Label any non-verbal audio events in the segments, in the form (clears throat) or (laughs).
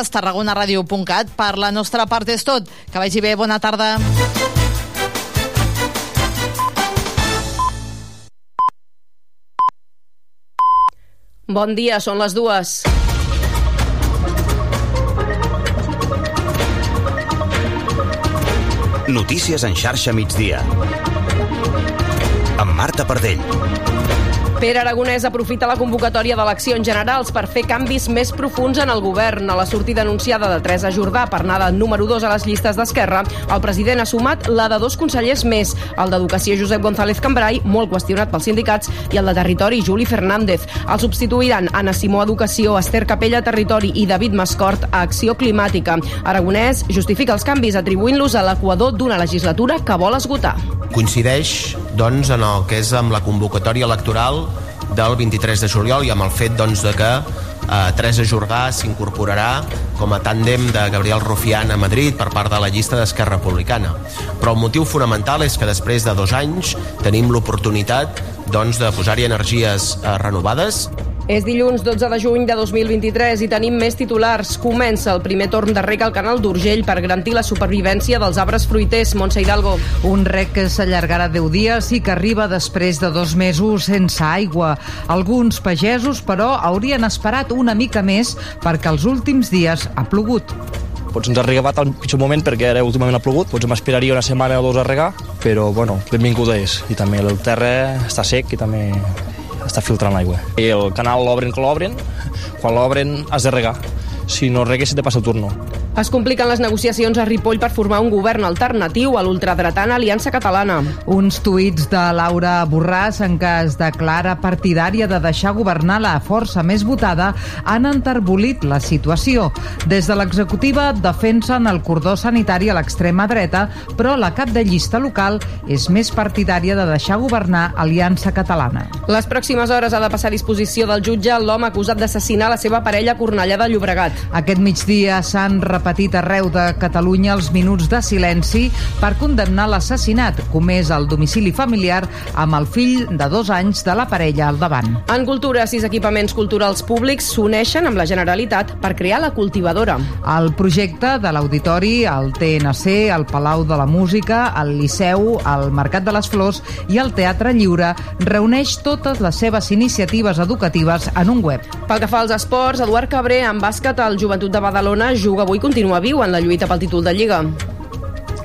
tarragonaradio.cat. Per la nostra part és tot. Que vagi bé, bona tarda. Bon dia, són les dues. Notícies en xarxa migdia. Amb Marta Pardell. Pere Aragonès aprofita la convocatòria d'eleccions generals per fer canvis més profuns en el govern. A la sortida anunciada de Teresa Jordà per anar de número 2 a les llistes d'Esquerra, el president ha sumat la de dos consellers més, el d'Educació Josep González Cambrai, molt qüestionat pels sindicats, i el de Territori Juli Fernández. El substituiran Anna Simó Educació, Esther Capella Territori i David Mascort a Acció Climàtica. Aragonès justifica els canvis atribuint-los a l'equador d'una legislatura que vol esgotar. Coincideix doncs, en el que és amb la convocatòria electoral del 23 de juliol i amb el fet doncs, de que eh, Teresa Jordà s'incorporarà com a tàndem de Gabriel Rufián a Madrid per part de la llista d'Esquerra Republicana. Però el motiu fonamental és que després de dos anys tenim l'oportunitat doncs, de posar-hi energies eh, renovades És dilluns 12 de juny de 2023 i tenim més titulars. Comença el primer torn de rec al canal d'Urgell per garantir la supervivència dels arbres fruiters. Montse Hidalgo. Un rec que s'allargarà 10 dies i que arriba després de dos mesos sense aigua. Alguns pagesos, però, haurien esperat una mica més perquè els últims dies ha plogut. Potser ens ha arribat al pitjor moment perquè ara últimament ha plogut, potser m'esperaria una setmana o dos a regar, però bueno, benvinguda és. I també el terra està sec i també està filtrant l'aigua. I el canal l'obren que l'obren, quan l'obren has de regar. Si no regues se te passa el turno. Es compliquen les negociacions a Ripoll per formar un govern alternatiu a l'ultradretana Aliança Catalana. Uns tuits de Laura Borràs en què es declara partidària de deixar governar la força més votada han enterbolit la situació. Des de l'executiva defensen el cordó sanitari a l'extrema dreta, però la cap de llista local és més partidària de deixar governar Aliança Catalana. Les pròximes hores ha de passar a disposició del jutge l'home acusat d'assassinar la seva parella a Cornellà de Llobregat. Aquest migdia s'han repetit arreu de Catalunya els minuts de silenci per condemnar l'assassinat comès al domicili familiar amb el fill de dos anys de la parella al davant. En cultura, sis equipaments culturals públics s'uneixen amb la Generalitat per crear la cultivadora. El projecte de l'Auditori, el TNC, el Palau de la Música, el Liceu, el Mercat de les Flors i el Teatre Lliure reuneix totes les seves iniciatives educatives en un web. Pel que fa als esports, Eduard Cabré, en bàsquet, el Joventut de Badalona juga avui i continua viu en la lluita pel títol de Lliga.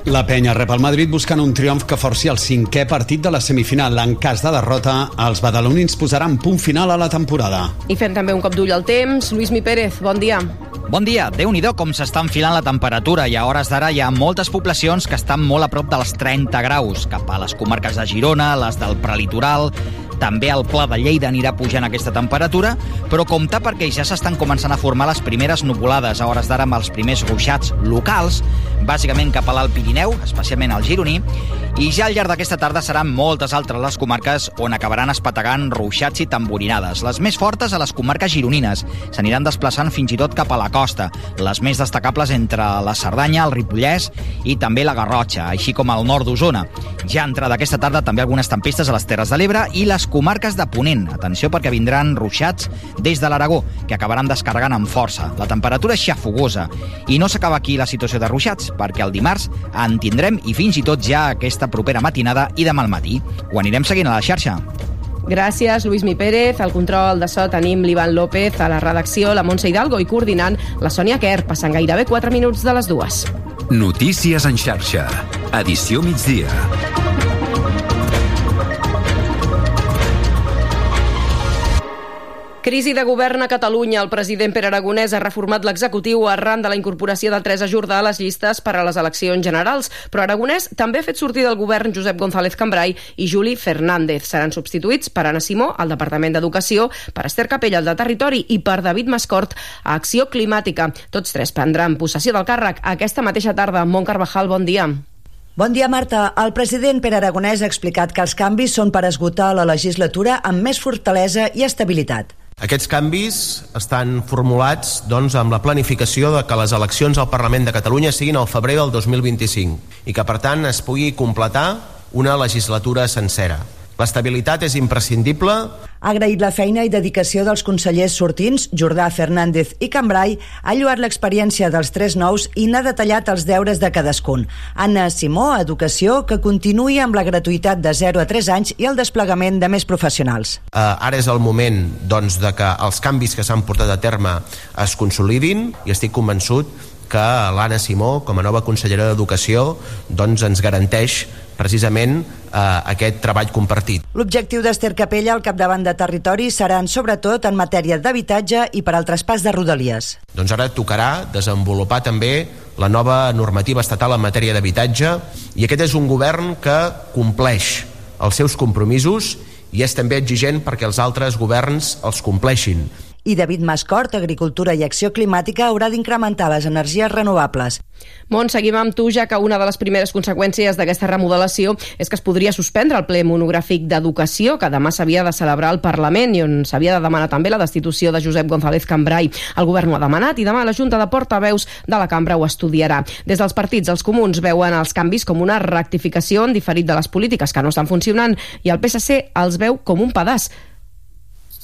La penya rep el Madrid buscant un triomf que forci el cinquè partit de la semifinal. En cas de derrota, els badalonins posaran punt final a la temporada. I fem també un cop d'ull al temps. Lluís Mi Pérez, bon dia. Bon dia. déu nhi com s'està enfilant la temperatura i a hores d'ara hi ha moltes poblacions que estan molt a prop dels 30 graus, cap a les comarques de Girona, les del prelitoral, també al Pla de Lleida anirà pujant aquesta temperatura, però compta perquè ja s'estan començant a formar les primeres nuvolades a hores d'ara amb els primers ruixats locals, bàsicament cap a l'Alt Pirineu, especialment al Gironí, i ja al llarg d'aquesta tarda seran moltes altres les comarques on acabaran espetegant ruixats i tamborinades. Les més fortes a les comarques gironines s'aniran desplaçant fins i tot cap a la costa, les més destacables entre la Cerdanya, el Ripollès i també la Garrotxa, així com al nord d'Osona. Ja entrada aquesta tarda també algunes tempestes a les Terres de l'Ebre i les comarques de Ponent. Atenció perquè vindran ruixats des de l'Aragó, que acabaran descarregant amb força. La temperatura és xafogosa. I no s'acaba aquí la situació de ruixats, perquè el dimarts en tindrem i fins i tot ja aquesta propera matinada i demà al matí. Ho anirem seguint a la xarxa. Gràcies, Lluís Mi Pérez. Al control de so tenim l'Ivan López, a la redacció la Montse Hidalgo i coordinant la Sònia Kerr, passant gairebé 4 minuts de les dues. Notícies en xarxa. Edició migdia. Crisi de govern a Catalunya. El president Pere Aragonès ha reformat l'executiu arran de la incorporació de Teresa Jordà a les llistes per a les eleccions generals. Però Aragonès també ha fet sortir del govern Josep González Cambrai i Juli Fernández. Seran substituïts per Anna Simó, al Departament d'Educació, per Esther Capella, al de Territori, i per David Mascort, a Acció Climàtica. Tots tres prendran possessió del càrrec aquesta mateixa tarda. Mont Carvajal, bon dia. Bon dia, Marta. El president Pere Aragonès ha explicat que els canvis són per esgotar la legislatura amb més fortalesa i estabilitat. Aquests canvis estan formulats doncs, amb la planificació de que les eleccions al Parlament de Catalunya siguin al febrer del 2025 i que, per tant, es pugui completar una legislatura sencera. L'estabilitat és imprescindible Ha agraït la feina i dedicació dels consellers sortins, Jordà, Fernández i Cambrai, ha lluat l'experiència dels tres nous i n'ha detallat els deures de cadascun. Anna Simó, Educació, que continuï amb la gratuïtat de 0 a 3 anys i el desplegament de més professionals. Uh, ara és el moment doncs, de que els canvis que s'han portat a terme es consolidin i estic convençut que l'Anna Simó, com a nova consellera d'Educació, doncs ens garanteix precisament eh, aquest treball compartit. L'objectiu d'Ester Capella al capdavant de territori seran sobretot en matèria d'habitatge i per al traspàs de rodalies. Doncs ara tocarà desenvolupar també la nova normativa estatal en matèria d'habitatge i aquest és un govern que compleix els seus compromisos i és també exigent perquè els altres governs els compleixin i David Mascort, Agricultura i Acció Climàtica, haurà d'incrementar les energies renovables. Mont, seguim amb tu, ja que una de les primeres conseqüències d'aquesta remodelació és que es podria suspendre el ple monogràfic d'Educació, que demà s'havia de celebrar al Parlament i on s'havia de demanar també la destitució de Josep González Cambrai. El govern ho ha demanat i demà la Junta de Portaveus de la cambra ho estudiarà. Des dels partits, els comuns veuen els canvis com una rectificació en diferit de les polítiques que no estan funcionant i el PSC els veu com un pedaç.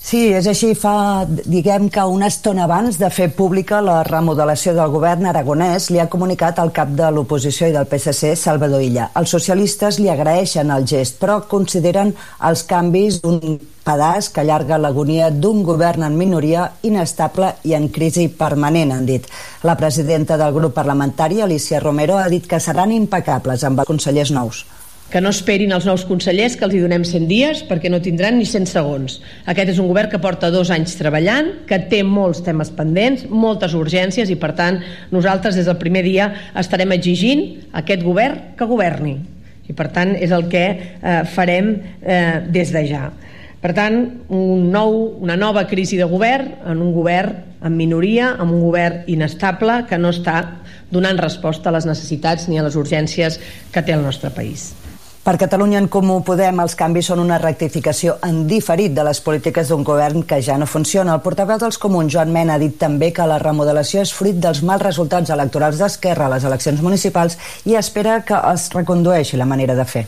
Sí, és així. Fa, diguem que una estona abans de fer pública la remodelació del govern aragonès li ha comunicat el cap de l'oposició i del PSC, Salvador Illa. Els socialistes li agraeixen el gest, però consideren els canvis un pedaç que allarga l'agonia d'un govern en minoria inestable i en crisi permanent, han dit. La presidenta del grup parlamentari, Alicia Romero, ha dit que seran impecables amb els consellers nous que no esperin els nous consellers que els hi donem 100 dies perquè no tindran ni 100 segons. Aquest és un govern que porta dos anys treballant, que té molts temes pendents, moltes urgències i per tant nosaltres des del primer dia estarem exigint a aquest govern que governi. I per tant és el que eh, farem eh, des de ja. Per tant, un nou, una nova crisi de govern en un govern en minoria, amb un govern inestable que no està donant resposta a les necessitats ni a les urgències que té el nostre país. Per Catalunya en Comú Podem, els canvis són una rectificació en diferit de les polítiques d'un govern que ja no funciona. El portaveu dels comuns, Joan Mena, ha dit també que la remodelació és fruit dels mals resultats electorals d'Esquerra a les eleccions municipals i espera que es recondueixi la manera de fer.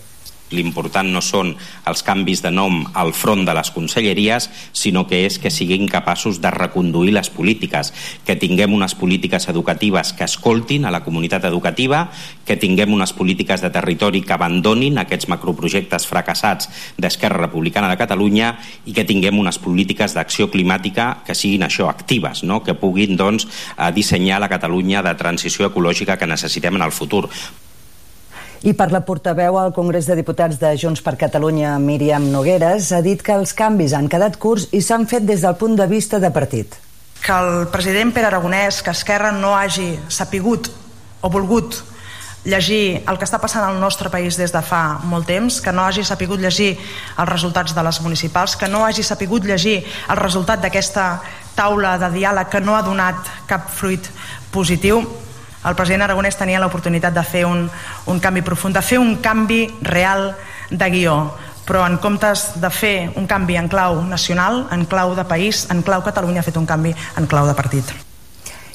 L'important no són els canvis de nom al front de les conselleries, sinó que és que siguin capaços de reconduir les polítiques, que tinguem unes polítiques educatives que escoltin a la comunitat educativa, que tinguem unes polítiques de territori que abandonin aquests macroprojectes fracassats d'Esquerra Republicana de Catalunya i que tinguem unes polítiques d'acció climàtica que siguin això, actives, no? que puguin doncs, dissenyar la Catalunya de transició ecològica que necessitem en el futur. I per la portaveu al Congrés de Diputats de Junts per Catalunya, Míriam Nogueres, ha dit que els canvis han quedat curts i s'han fet des del punt de vista de partit. Que el president Pere Aragonès, que Esquerra no hagi sapigut o volgut llegir el que està passant al nostre país des de fa molt temps, que no hagi sapigut llegir els resultats de les municipals, que no hagi sapigut llegir el resultat d'aquesta taula de diàleg que no ha donat cap fruit positiu el president Aragonès tenia l'oportunitat de fer un, un canvi profund, de fer un canvi real de guió però en comptes de fer un canvi en clau nacional, en clau de país, en clau Catalunya ha fet un canvi en clau de partit.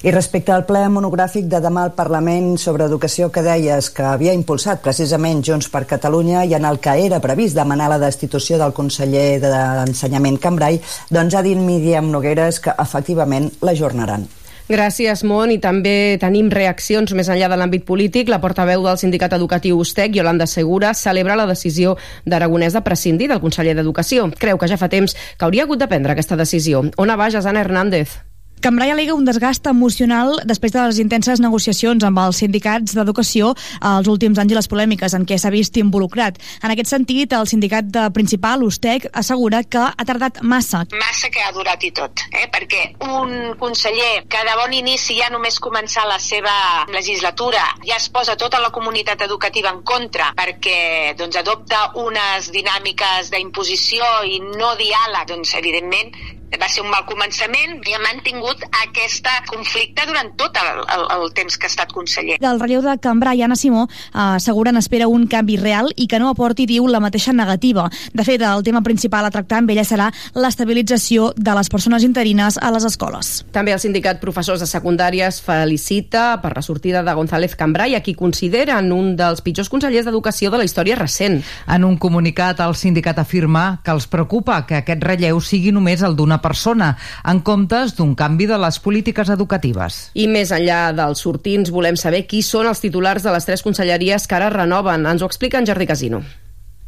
I respecte al ple monogràfic de demà al Parlament sobre educació que deies que havia impulsat precisament Junts per Catalunya i en el que era previst demanar la destitució del conseller d'Ensenyament Cambrai, doncs ha dit Míriam Nogueres que efectivament l'ajornaran. Gràcies, Mont. I també tenim reaccions més enllà de l'àmbit polític. La portaveu del sindicat educatiu USTEC, Yolanda Segura, celebra la decisió d'Aragonès de prescindir del conseller d'Educació. Creu que ja fa temps que hauria hagut de prendre aquesta decisió. On va, Jasana Hernández? Cambrai alega un desgast emocional després de les intenses negociacions amb els sindicats d'educació als últims anys i les polèmiques en què s'ha vist involucrat. En aquest sentit, el sindicat de principal, USTEC, assegura que ha tardat massa. Massa que ha durat i tot, eh? perquè un conseller que de bon inici ja només començar la seva legislatura ja es posa tota la comunitat educativa en contra perquè doncs, adopta unes dinàmiques d'imposició i no diàleg, doncs evidentment va ser un mal començament i ha mantingut aquest conflicte durant tot el, el, el temps que ha estat conseller. Del relleu de Cambra i Anna Simó eh, asseguren espera un canvi real i que no aporti, diu, la mateixa negativa. De fet, el tema principal a tractar amb ella serà l'estabilització de les persones interines a les escoles. També el sindicat Professors de Secundàries felicita per la sortida de González Cambrai, a qui consideren un dels pitjors consellers d'Educació de la història recent. En un comunicat, el sindicat afirma que els preocupa que aquest relleu sigui només el d'una persona, en comptes d'un canvi de les polítiques educatives. I més enllà dels sortins, volem saber qui són els titulars de les tres conselleries que ara renoven. Ens ho explica en Jordi Casino.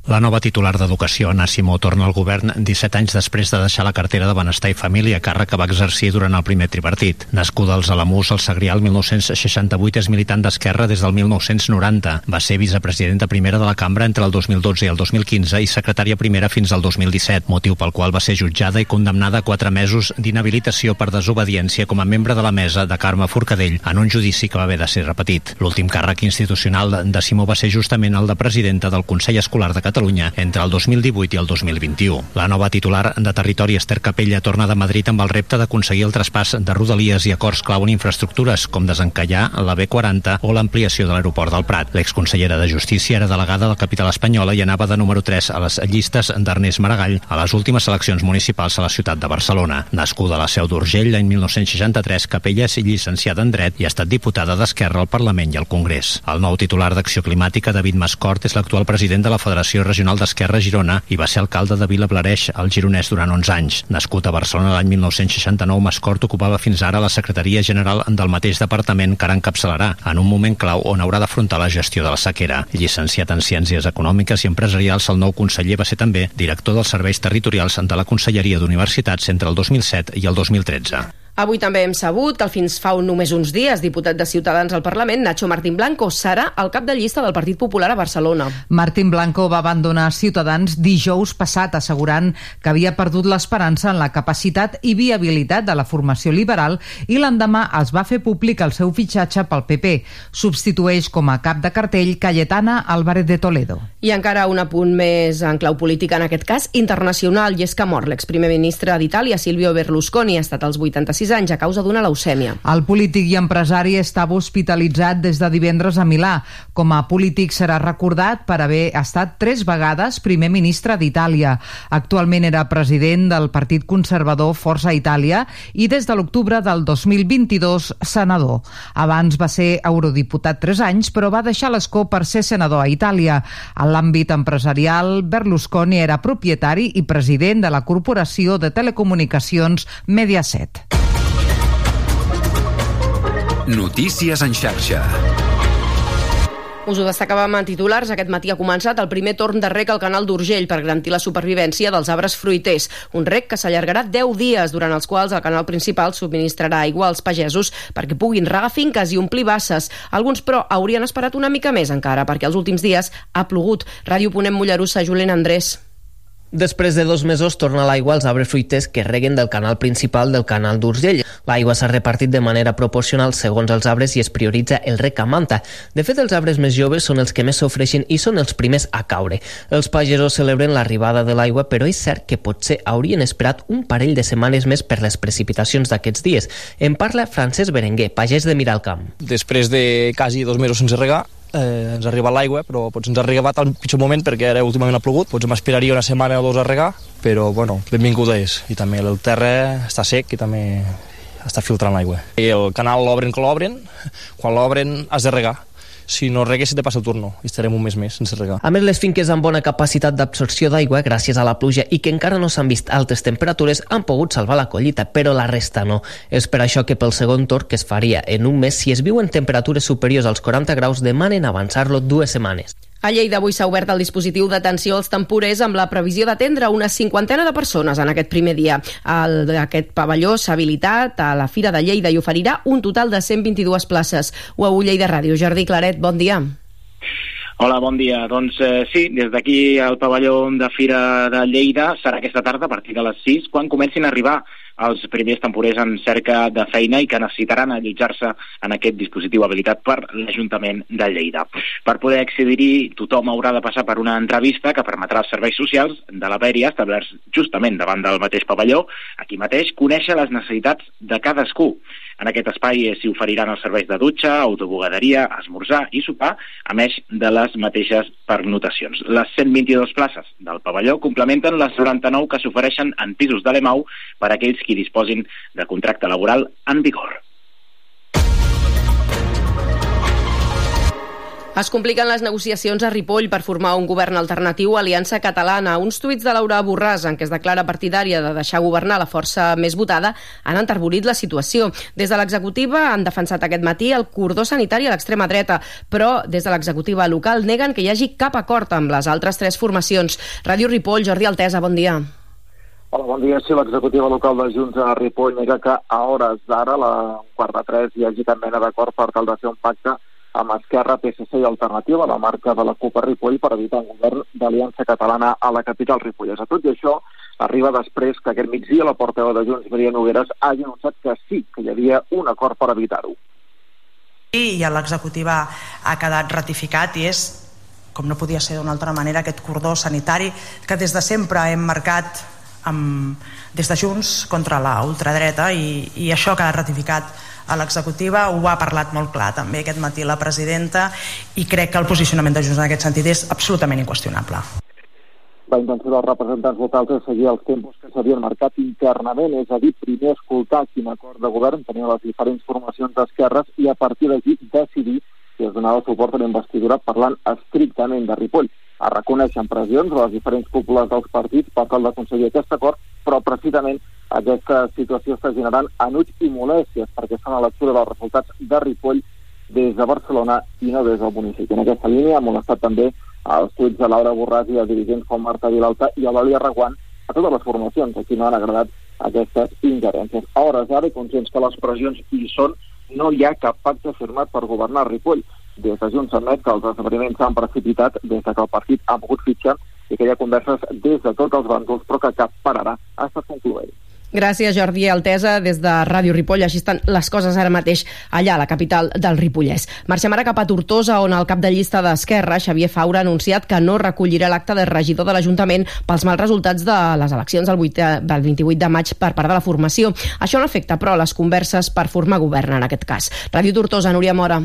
La nova titular d'Educació, Anna Simó, torna al govern 17 anys després de deixar la cartera de Benestar i Família, càrrec que va exercir durant el primer tripartit. Nascuda als Alamús, al Segrià, el 1968, és militant d'Esquerra des del 1990. Va ser vicepresidenta primera de la cambra entre el 2012 i el 2015 i secretària primera fins al 2017, motiu pel qual va ser jutjada i condemnada a quatre mesos d'inhabilitació per desobediència com a membre de la mesa de Carme Forcadell en un judici que va haver de ser repetit. L'últim càrrec institucional de Simó va ser justament el de presidenta del Consell Escolar de Catalunya Catalunya entre el 2018 i el 2021. La nova titular de Territori, Esther Capella, torna de Madrid amb el repte d'aconseguir el traspàs de rodalies i acords clau en infraestructures, com desencallar la B40 o l'ampliació de l'aeroport del Prat. L'exconsellera de Justícia era delegada de la capital espanyola i anava de número 3 a les llistes d'Ernest Maragall a les últimes eleccions municipals a la ciutat de Barcelona. Nascuda a la seu d'Urgell l'any 1963, Capella és llicenciada en dret i ha estat diputada d'Esquerra al Parlament i al Congrés. El nou titular d'Acció Climàtica, David Mascort, és l'actual president de la Federació Regional d'Esquerra Girona i va ser alcalde de Vilablareix, al Gironès, durant 11 anys. Nascut a Barcelona l'any 1969, Mascort ocupava fins ara la Secretaria General del mateix departament que ara encapçalarà, en un moment clau on haurà d'afrontar la gestió de la sequera. Llicenciat en Ciències Econòmiques i Empresarials, el nou conseller va ser també director dels serveis territorials de la Conselleria d'Universitats entre el 2007 i el 2013. Avui també hem sabut que fins fa un, només uns dies, diputat de Ciutadans al Parlament, Nacho Martín Blanco, serà el cap de llista del Partit Popular a Barcelona. Martín Blanco va abandonar Ciutadans dijous passat, assegurant que havia perdut l'esperança en la capacitat i viabilitat de la formació liberal i l'endemà es va fer públic el seu fitxatge pel PP. Substitueix com a cap de cartell Cayetana Álvarez de Toledo. I encara un apunt més en clau política, en aquest cas internacional, i és que mor l'exprimer ministre d'Itàlia, Silvio Berlusconi, ha estat als 86 26 anys a causa d'una leucèmia. El polític i empresari estava hospitalitzat des de divendres a Milà. Com a polític serà recordat per haver estat tres vegades primer ministre d'Itàlia. Actualment era president del Partit Conservador Força Itàlia i des de l'octubre del 2022 senador. Abans va ser eurodiputat tres anys, però va deixar l'escó per ser senador a Itàlia. En l'àmbit empresarial, Berlusconi era propietari i president de la Corporació de Telecomunicacions Mediaset. Notícies en xarxa. Us ho destacàvem en titulars. Aquest matí ha començat el primer torn de rec al canal d'Urgell per garantir la supervivència dels arbres fruiters. Un rec que s'allargarà 10 dies, durant els quals el canal principal subministrarà aigua als pagesos perquè puguin regar finques i omplir basses. Alguns, però, haurien esperat una mica més encara, perquè els últims dies ha plogut. Ràdio Ponent Mollerussa, Julen Andrés. Després de dos mesos torna l'aigua als arbres fruiters que reguen del canal principal del canal d'Urgell. L'aigua s'ha repartit de manera proporcional segons els arbres i es prioritza el rec a manta. De fet, els arbres més joves són els que més s'ofreixen i són els primers a caure. Els pagesos celebren l'arribada de l'aigua, però és cert que potser haurien esperat un parell de setmanes més per les precipitacions d'aquests dies. En parla Francesc Berenguer, pagès de Miralcamp. Després de quasi dos mesos sense regar, eh, ens ha arribat l'aigua, però potser ens ha arribat al pitjor moment perquè ara últimament ha plogut, potser m'esperaria una setmana o dos a regar, però bueno, benvinguda és. I també el terra està sec i també està filtrant l'aigua. I el canal l'obren que l'obren, quan l'obren has de regar si no regues se te passa el turno i estarem un mes més sense regar. A més, les finques amb bona capacitat d'absorció d'aigua gràcies a la pluja i que encara no s'han vist altes temperatures han pogut salvar la collita, però la resta no. És per això que pel segon torn, que es faria en un mes, si es viuen temperatures superiors als 40 graus, demanen avançar-lo dues setmanes. A Lleida avui s'ha obert el dispositiu d'atenció als temporers amb la previsió d'atendre una cinquantena de persones en aquest primer dia. El, aquest pavelló s'ha habilitat a la Fira de Lleida i oferirà un total de 122 places. UAU Lleida Ràdio. Jordi Claret, bon dia. Hola, bon dia. Doncs eh, sí, des d'aquí al pavelló de Fira de Lleida serà aquesta tarda a partir de les 6 quan comencin a arribar els primers temporers en cerca de feina i que necessitaran allotjar-se en aquest dispositiu habilitat per l'Ajuntament de Lleida. Per poder accedir-hi, tothom haurà de passar per una entrevista que permetrà als serveis socials de la Pèria, establerts justament davant del mateix pavelló, aquí mateix, conèixer les necessitats de cadascú. En aquest espai s'hi oferiran els serveis de dutxa, autobugaderia, esmorzar i sopar, a més de les mateixes pernotacions. Les 122 places del pavelló complementen les 99 que s'ofereixen en pisos de l'EMAU per a aquells qui disposin de contracte laboral en vigor. Es compliquen les negociacions a Ripoll per formar un govern alternatiu a Aliança Catalana. Uns tuits de Laura Borràs, en què es declara partidària de deixar governar la força més votada, han enterbolit la situació. Des de l'executiva han defensat aquest matí el cordó sanitari a l'extrema dreta, però des de l'executiva local neguen que hi hagi cap acord amb les altres tres formacions. Ràdio Ripoll, Jordi Altesa, bon dia. Hola, bon dia. Sí, l'executiva local de Junts a Ripoll nega que a hores d'ara, la quart de tres, hi hagi cap mena d'acord per tal de fer un pacte amb Esquerra, PSC i Alternativa, la marca de la CUP a Ripoll, per evitar un govern d'Aliança Catalana a la capital ripollesa. Tot i això, arriba després que aquest migdia la portaveu de Junts, Maria Nogueres, hagi anunciat que sí, que hi havia un acord per evitar-ho. I l'executiva ha quedat ratificat i és com no podia ser d'una altra manera, aquest cordó sanitari que des de sempre hem marcat amb, des de Junts contra la ultradreta i, i això ha quedat ratificat a l'executiva, ho ha parlat molt clar també aquest matí la presidenta i crec que el posicionament de Junts en aquest sentit és absolutament inqüestionable. La intenció dels representants locals és seguir els tempos que s'havien marcat internament, és a dir, primer escoltar quin acord de govern tenien les diferents formacions d'esquerres i a partir d'aquí decidir si es donava suport a la investidura parlant estrictament de Ripoll. Es reconeixen pressions a les diferents cúpules dels partits per tal d'aconseguir aquest acord, però precisament aquesta situació està generant enuig i molèsties perquè són a lectura dels resultats de Ripoll des de Barcelona i no des del municipi. En aquesta línia ha molestat també els tuits de Laura Borràs i de dirigents com Marta Vilalta i Eulàlia Reguant a totes les formacions a qui no han agradat aquestes ingerències. A hores d'ara, conscients que les pressions hi són, no hi ha cap pacte firmat per governar Ripoll. Des de Junts admet que els esdeveniments s'han precipitat des de que el partit ha pogut fitxar i que hi ha converses des de tots els bàndols, però que cap per ara ha estat concloent. Gràcies, Jordi Altesa, des de Ràdio Ripoll. Així estan les coses ara mateix allà, a la capital del Ripollès. Marxem ara cap a Tortosa, on el cap de llista d'Esquerra, Xavier Faura, ha anunciat que no recollirà l'acte de regidor de l'Ajuntament pels mals resultats de les eleccions del, 8, del 28 de maig per part de la formació. Això no afecta, però, les converses per formar govern en aquest cas. Ràdio Tortosa, Núria Mora.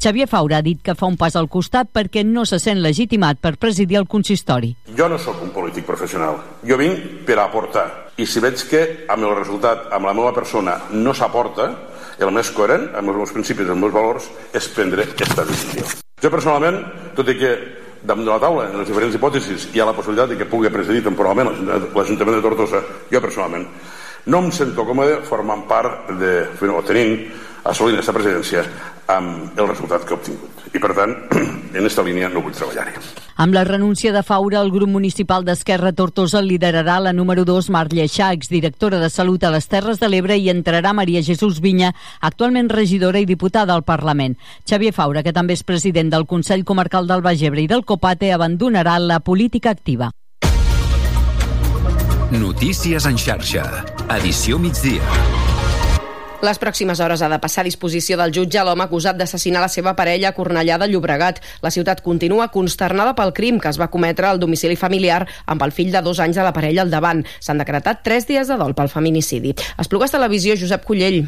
Xavier Faura ha dit que fa un pas al costat perquè no se sent legitimat per presidir el consistori. Jo no sóc un polític professional. Jo vinc per aportar. I si veig que amb el resultat, amb la meva persona, no s'aporta, el més coherent, amb els meus principis, i els meus valors, és prendre aquesta decisió. Jo personalment, tot i que damunt de la taula, en les diferents hipòtesis, hi ha la possibilitat de que pugui presidir temporalment l'Ajuntament de Tortosa, jo personalment no em sento còmode formant part de, o tenint assolint aquesta presidència amb el resultat que ha obtingut. I, per tant, (clears throat) en aquesta línia no vull treballar-hi. Amb la renúncia de Faura, el grup municipal d'Esquerra Tortosa liderarà la número 2, Mar Lleixà, exdirectora de Salut a les Terres de l'Ebre, i entrarà Maria Jesús Vinya, actualment regidora i diputada al Parlament. Xavier Faura, que també és president del Consell Comarcal del Baix Ebre i del Copate, abandonarà la política activa. Notícies en xarxa. Edició migdia. Les pròximes hores ha de passar a disposició del jutge l'home acusat d'assassinar la seva parella a Cornellà de Llobregat. La ciutat continua consternada pel crim que es va cometre al domicili familiar amb el fill de dos anys de la parella al davant. S'han decretat tres dies de dol pel feminicidi. Esplugues Televisió, Josep Cullell.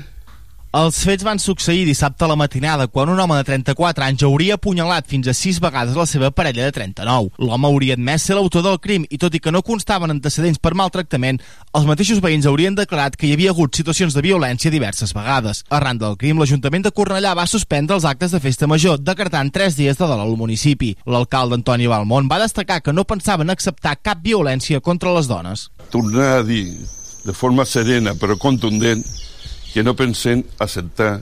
Els fets van succeir dissabte a la matinada, quan un home de 34 anys hauria apunyalat fins a 6 vegades la seva parella de 39. L'home hauria admès ser l'autor del crim i, tot i que no constaven antecedents per maltractament, els mateixos veïns haurien declarat que hi havia hagut situacions de violència diverses vegades. Arran del crim, l'Ajuntament de Cornellà va suspendre els actes de festa major, decretant 3 dies de dol al municipi. L'alcalde Antoni Balmont va destacar que no pensaven acceptar cap violència contra les dones. Tornar a dir de forma serena però contundent que no pensen acceptar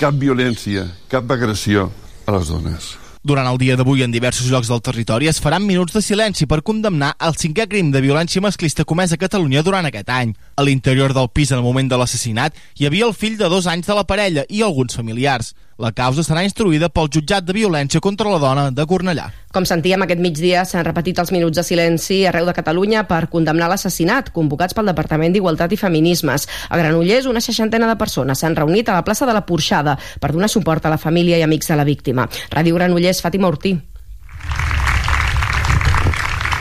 cap violència, cap agressió a les dones. Durant el dia d'avui en diversos llocs del territori es faran minuts de silenci per condemnar el cinquè crim de violència masclista comès a Catalunya durant aquest any. A l'interior del pis en el moment de l'assassinat hi havia el fill de dos anys de la parella i alguns familiars. La causa serà instruïda pel jutjat de violència contra la dona de Cornellà. Com sentíem aquest migdia, s'han repetit els minuts de silenci arreu de Catalunya per condemnar l'assassinat, convocats pel Departament d'Igualtat i Feminismes. A Granollers, una seixantena de persones s'han reunit a la plaça de la Porxada per donar suport a la família i amics de la víctima. Ràdio Granollers, Fàtima Ortí.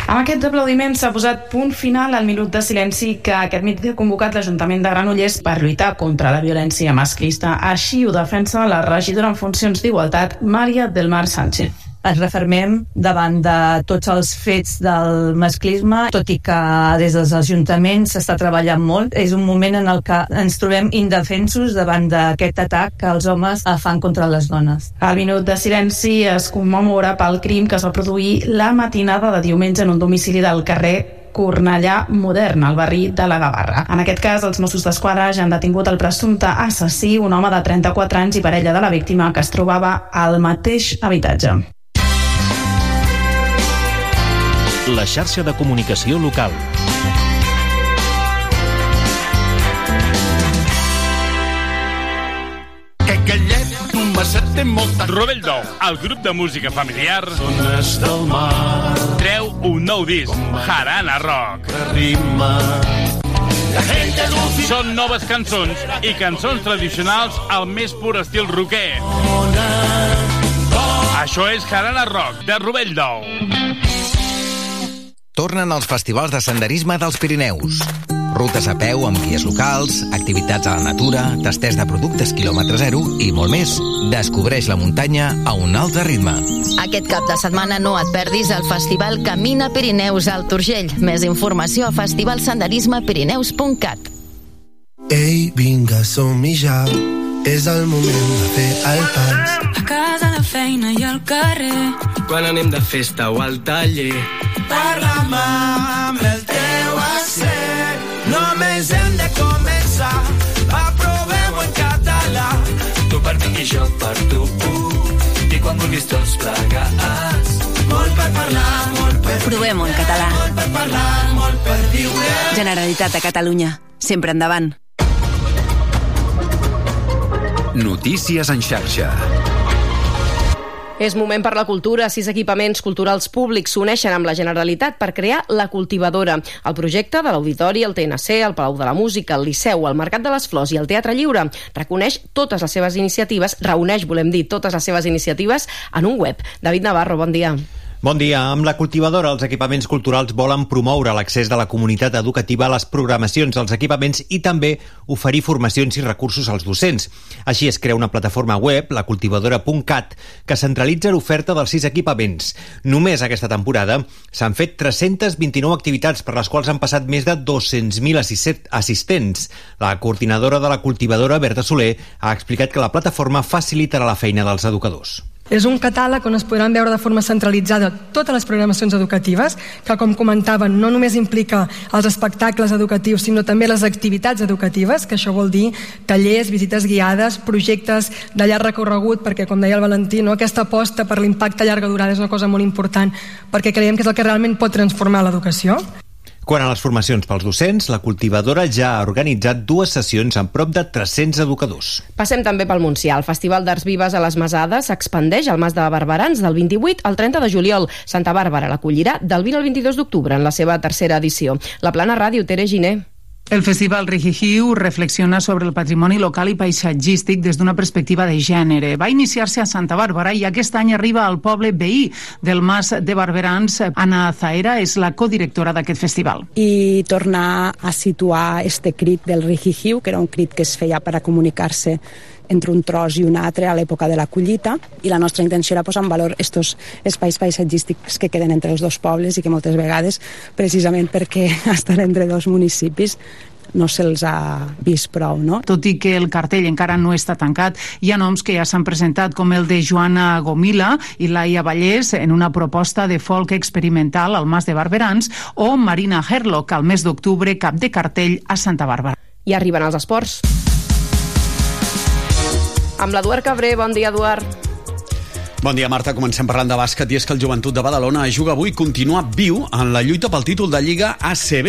Amb aquests aplaudiments s'ha posat punt final al minut de silenci que aquest migdia ha convocat l'Ajuntament de Granollers per lluitar contra la violència masclista. Així ho defensa la regidora en funcions d'Igualtat, Maria del Mar Sánchez ens refermem davant de tots els fets del masclisme, tot i que des dels ajuntaments s'està treballant molt. És un moment en el que ens trobem indefensos davant d'aquest atac que els homes fan contra les dones. Al minut de silenci es commemora pel crim que es va produir la matinada de diumenge en un domicili del carrer Cornellà Modern, al barri de la Gavarra. En aquest cas, els Mossos d'Esquadra ja han detingut el presumpte assassí, un home de 34 anys i parella de la víctima que es trobava al mateix habitatge. La xarxa de comunicació local. D'Ou, el grup de música familiar... Zones del mar... Treu un nou disc, Jarana Rock. Rima... Són noves cançons i cançons tradicionals al més pur estil roquer. Això és Jarana Rock, de Rovell d'Ou. Tornen els festivals de senderisme dels Pirineus. Rutes a peu amb guies locals, activitats a la natura, tasters de productes quilòmetre zero i molt més. Descobreix la muntanya a un altre ritme. Aquest cap de setmana no et perdis el Festival Camina Pirineus al Turgell. Més informació a festivalsenderismepirineus.cat Ei, vinga, som-hi ja. És el moment de fer el pas. A casa, la feina i al carrer. Quan anem de festa o al taller. Parla'm amb el teu accent. Només hem de començar. Aprovem-ho en català. Tu per mi i jo per tu. I quan vulguis tots plegats. Molt per parlar, molt per Provem-ho en català. Molt per parlar, molt per viure. Generalitat de Catalunya. Sempre endavant. Notícies en xarxa. És moment per la cultura. Sis equipaments culturals públics s'uneixen amb la Generalitat per crear La Cultivadora. El projecte de l'Auditori, el TNC, el Palau de la Música, el Liceu, el Mercat de les Flors i el Teatre Lliure reconeix totes les seves iniciatives, reuneix, volem dir, totes les seves iniciatives en un web. David Navarro, bon dia. Bon dia. Amb la cultivadora, els equipaments culturals volen promoure l'accés de la comunitat educativa a les programacions dels equipaments i també oferir formacions i recursos als docents. Així es crea una plataforma web, lacultivadora.cat, que centralitza l'oferta dels sis equipaments. Només aquesta temporada s'han fet 329 activitats per les quals han passat més de 200.000 assistents. La coordinadora de la cultivadora, Berta Soler, ha explicat que la plataforma facilitarà la feina dels educadors. És un catàleg on es podran veure de forma centralitzada totes les programacions educatives, que com comentaven no només implica els espectacles educatius, sinó també les activitats educatives, que això vol dir tallers, visites guiades, projectes de llarg recorregut, perquè com deia el Valentí, no, aquesta aposta per l'impacte a llarga durada és una cosa molt important, perquè creiem que és el que realment pot transformar l'educació. Quant a les formacions pels docents, la cultivadora ja ha organitzat dues sessions amb prop de 300 educadors. Passem també pel Montsià. El Festival d'Arts Vives a les Masades s'expandeix al Mas de Barberans del 28 al 30 de juliol. Santa Bàrbara l'acollirà del 20 al 22 d'octubre en la seva tercera edició. La Plana Ràdio, Tere Giner. El Festival Rigihiu reflexiona sobre el patrimoni local i paisatgístic des d'una perspectiva de gènere. Va iniciar-se a Santa Bàrbara i aquest any arriba al poble veí del Mas de Barberans. Anna Zaera és la codirectora d'aquest festival. I tornar a situar este crit del Rigihiu, que era un crit que es feia per a comunicar-se entre un tros i un altre a l'època de la collita i la nostra intenció era posar en valor estos espais paisatgístics que queden entre els dos pobles i que moltes vegades, precisament perquè (laughs) estan entre dos municipis, no se'ls ha vist prou. No? Tot i que el cartell encara no està tancat, hi ha noms que ja s'han presentat, com el de Joana Gomila i Laia Vallès en una proposta de folk experimental al Mas de Barberans o Marina Herlock al mes d'octubre, cap de cartell a Santa Bàrbara. I arriben els esports. Amb l'Eduard Cabré, bon dia, Eduard. Bon dia, Marta. Comencem parlant de bàsquet i és que el Joventut de Badalona juga avui continua viu en la lluita pel títol de Lliga ACB.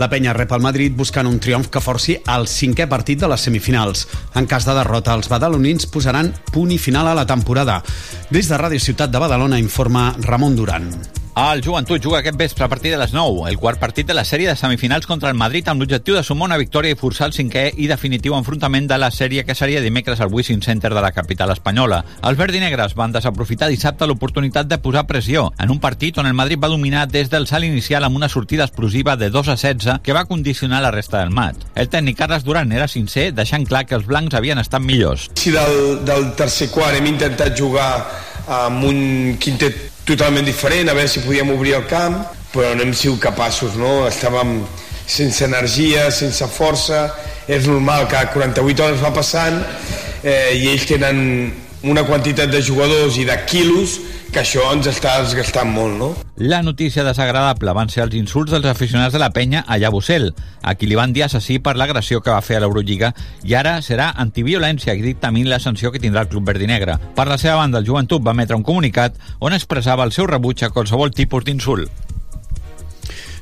La penya rep el Madrid buscant un triomf que forci el cinquè partit de les semifinals. En cas de derrota, els badalonins posaran punt i final a la temporada. Des de Ràdio Ciutat de Badalona informa Ramon Duran. El Joventut juga aquest vespre a partir de les 9, el quart partit de la sèrie de semifinals contra el Madrid amb l'objectiu de sumar una victòria i forçar el cinquè i definitiu enfrontament de la sèrie que seria dimecres al Wishing Center de la capital espanyola. Els verdinegres van desaprofitar dissabte l'oportunitat de posar pressió en un partit on el Madrid va dominar des del salt inicial amb una sortida explosiva de 2 a 16 que va condicionar la resta del mat. El tècnic Carles Duran era sincer, deixant clar que els blancs havien estat millors. Si del, del tercer quart hem intentat jugar amb un quintet totalment diferent, a veure si podíem obrir el camp, però no hem sigut capaços, no? Estàvem sense energia, sense força, és normal, cada 48 hores va passant eh, i ells tenen una quantitat de jugadors i de quilos que això ens està desgastant molt, no? La notícia desagradable van ser els insults dels aficionats de la penya a Llabusel, a qui li van dir assassí per l'agressió que va fer a l'Eurolliga i ara serà antiviolència i dictamin la sanció que tindrà el Club Verdinegre. Per la seva banda, el Joventut va emetre un comunicat on expressava el seu rebuig a qualsevol tipus d'insult.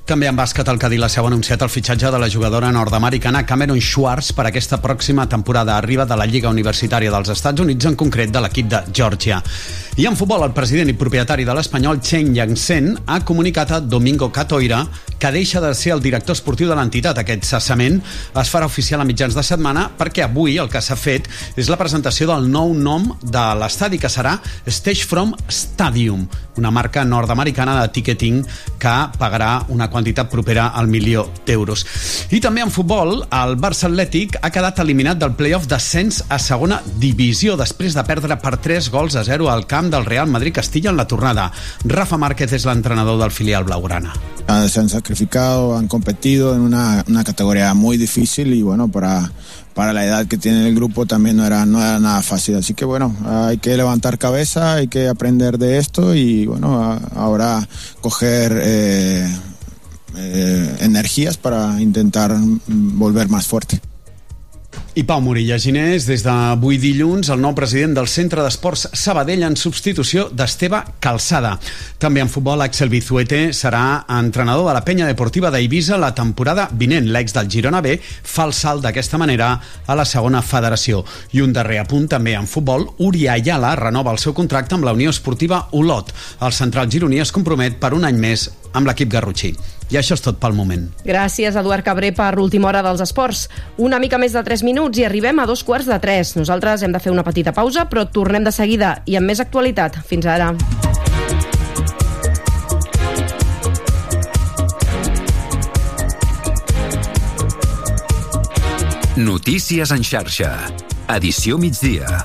També en bàsquet, el Cadí la Seu ha anunciat el fitxatge de la jugadora nord-americana Cameron Schwartz per aquesta pròxima temporada. Arriba de la Lliga Universitària dels Estats Units, en concret de l'equip de Georgia. I en futbol, el president i propietari de l'Espanyol, Chen Yangsen, ha comunicat a Domingo Catoira que deixa de ser el director esportiu de l'entitat. Aquest cessament es farà oficial a mitjans de setmana perquè avui el que s'ha fet és la presentació del nou nom de l'estadi, que serà Stage From Stadium, una marca nord-americana de ticketing que pagarà una quantitat propera al milió d'euros. I també en futbol, el Barça Atlètic ha quedat eliminat del playoff d'ascens a segona divisió després de perdre per 3 gols a 0 al camp del Real Madrid-Castilla en la tornada. Rafa Márquez és l'entrenador del filial blaugrana. Se han sacrificado, han competido en una, una categoría muy difícil y bueno, para, para la edad que tiene el grupo también no era, no era nada fácil. Así que bueno, hay que levantar cabeza, hay que aprender de esto y bueno, ahora coger eh, eh, energías para intentar volver más fuerte. I Pau Morilla Ginés, des d'avui dilluns, el nou president del Centre d'Esports Sabadell en substitució d'Esteve Calçada. També en futbol, Axel Bizuete serà entrenador de la penya deportiva d'Eivissa la temporada vinent. L'ex del Girona B fa el salt d'aquesta manera a la segona federació. I un darrer apunt també en futbol, Uri Ayala renova el seu contracte amb la Unió Esportiva Olot. El central gironí es compromet per un any més amb l'equip garrotxí. I això és tot pel moment. Gràcies, Eduard Cabré, per l'última hora dels esports. Una mica més de 3 minuts i arribem a dos quarts de 3. Nosaltres hem de fer una petita pausa, però tornem de seguida i amb més actualitat. Fins ara. Notícies en xarxa. Edició migdia.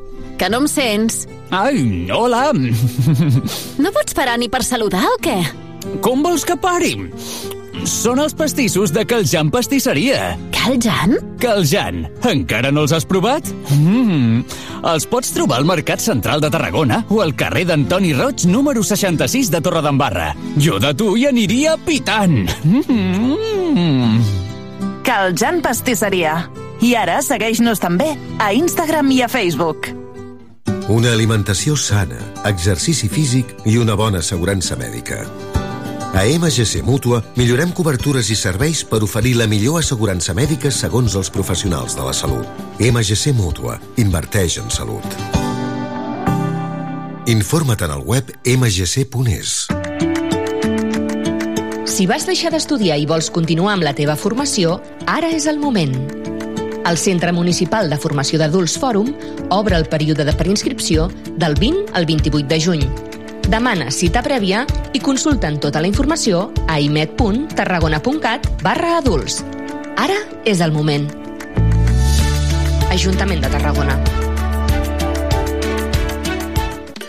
Que no em sents? Ai, hola! No pots parar ni per saludar o què? Com vols que pari? Són els pastissos de Caljan Pastisseria. Caljan? Caljan. Encara no els has provat? Mm. Els pots trobar al Mercat Central de Tarragona o al carrer d'Antoni Roig, número 66 de Torredembarra. Jo de tu hi aniria pitant. Mm. Caljan Pastisseria. I ara segueix-nos també a Instagram i a Facebook. Una alimentació sana, exercici físic i una bona assegurança mèdica. A MGC Mútua millorem cobertures i serveis per oferir la millor assegurança mèdica segons els professionals de la salut. MGC Mútua. Inverteix en salut. Informa't en el web mgc.es. Si vas deixar d'estudiar i vols continuar amb la teva formació, ara és el moment. El Centre Municipal de Formació d'Adults Fòrum obre el període de preinscripció del 20 al 28 de juny. Demana cita prèvia i consulten tota la informació a imed.tarragona.cat barra adults. Ara és el moment. Ajuntament de Tarragona.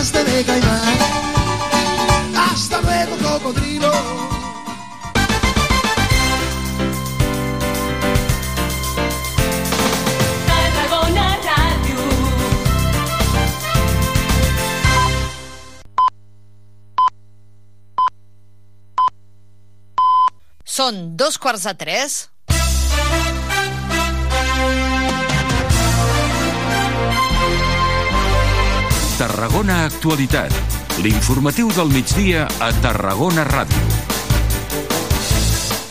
Pasaste de caimán. Hasta luego, cocodrilo. Són dos quarts de tres. Tarragona Actualitat. L'informatiu del migdia a Tarragona Ràdio.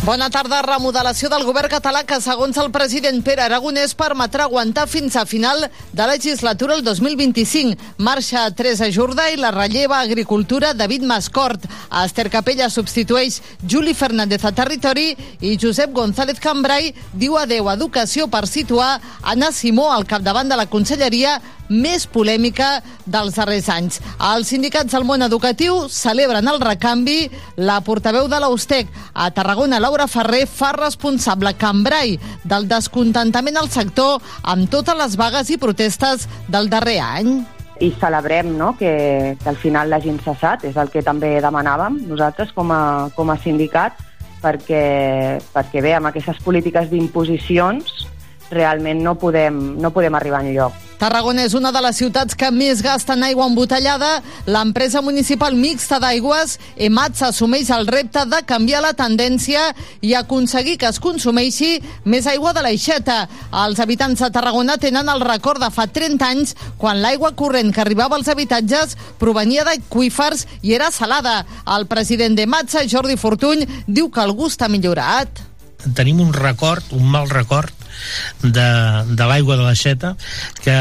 Bona tarda. Remodelació del govern català que, segons el president Pere Aragonès, permetrà aguantar fins a final de legislatura el 2025. Marxa Teresa Jordà i la relleva Agricultura David Mascort. Esther Capella substitueix Juli Fernández a Territori i Josep González Cambrai diu adeu a Educació per situar Anna Simó al capdavant de la conselleria més polèmica dels darrers anys. Els sindicats del món educatiu celebren el recanvi. La portaveu de l'Austec a Tarragona, Laura Ferrer, fa responsable Cambrai del descontentament al sector amb totes les vagues i protestes del darrer any i celebrem no, que, que al final l'hagin cessat, és el que també demanàvem nosaltres com a, com a sindicat, perquè, perquè bé, amb aquestes polítiques d'imposicions realment no podem, no podem arribar enlloc. Tarragona és una de les ciutats que més gasta en aigua embotellada. L'empresa municipal mixta d'aigües, EMATS, assumeix el repte de canviar la tendència i aconseguir que es consumeixi més aigua de l'aixeta. Els habitants de Tarragona tenen el record de fa 30 anys quan l'aigua corrent que arribava als habitatges provenia d'aquífers i era salada. El president d'EMATS, Jordi Fortuny, diu que el gust ha millorat. Tenim un record, un mal record, de, de l'aigua de l'aixeta que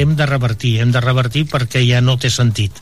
hem de revertir hem de revertir perquè ja no té sentit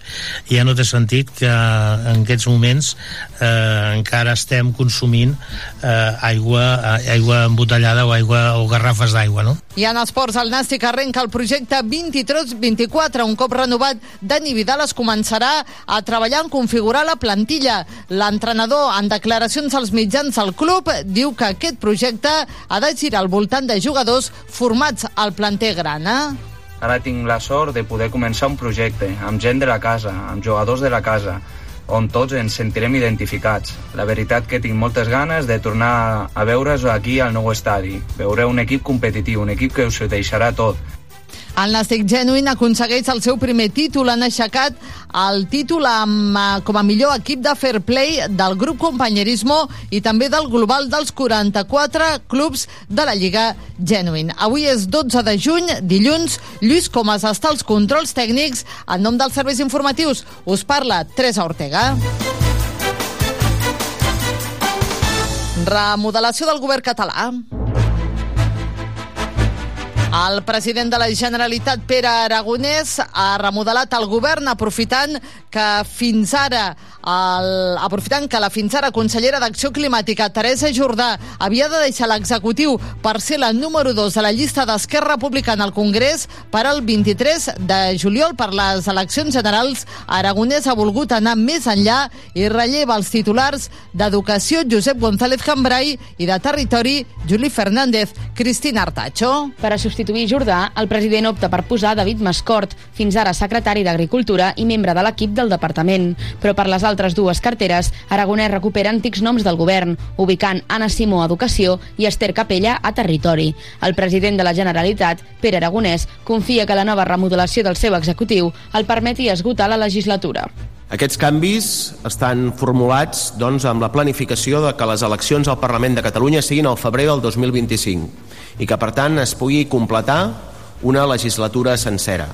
ja no té sentit que en aquests moments eh, encara estem consumint eh, aigua, eh, aigua embotellada o aigua o garrafes d'aigua no? I en esports, el Nàstic arrenca el projecte 23-24. Un cop renovat, Dani Vidal es començarà a treballar en configurar la plantilla. L'entrenador, en declaracions als mitjans del club, diu que aquest projecte ha de girar al voltant de jugadors formats al planter grana. Ara tinc la sort de poder començar un projecte amb gent de la casa, amb jugadors de la casa, on tots ens sentirem identificats. La veritat que tinc moltes ganes de tornar a veure's aquí al nou estadi. Veureu un equip competitiu, un equip que us deixarà tot. El Nàstic Genuine aconsegueix el seu primer títol. Han aixecat el títol amb, eh, com a millor equip de fair play del grup Companyerismo i també del global dels 44 clubs de la Lliga Genuine. Avui és 12 de juny, dilluns. Lluís Comas està als controls tècnics. En nom dels serveis informatius us parla Teresa Ortega. Remodelació del govern català. El president de la Generalitat, Pere Aragonès, ha remodelat el govern aprofitant que fins ara el, aprofitant que la fins ara consellera d'Acció Climàtica, Teresa Jordà, havia de deixar l'executiu per ser la número 2 de la llista d'Esquerra Republicana al Congrés per al 23 de juliol per les eleccions generals, Aragonès ha volgut anar més enllà i relleva els titulars d'Educació Josep González Cambrai i de Territori Juli Fernández. Cristina Artacho. Para substituir Jordà, el president opta per posar David Mascort, fins ara secretari d'Agricultura i membre de l'equip del departament. Però per les altres dues carteres, Aragonès recupera antics noms del govern, ubicant Anna Simó a Educació i Esther Capella a Territori. El president de la Generalitat, Pere Aragonès, confia que la nova remodelació del seu executiu el permeti esgotar la legislatura. Aquests canvis estan formulats doncs, amb la planificació de que les eleccions al Parlament de Catalunya siguin al febrer del 2025 i que, per tant, es pugui completar una legislatura sencera.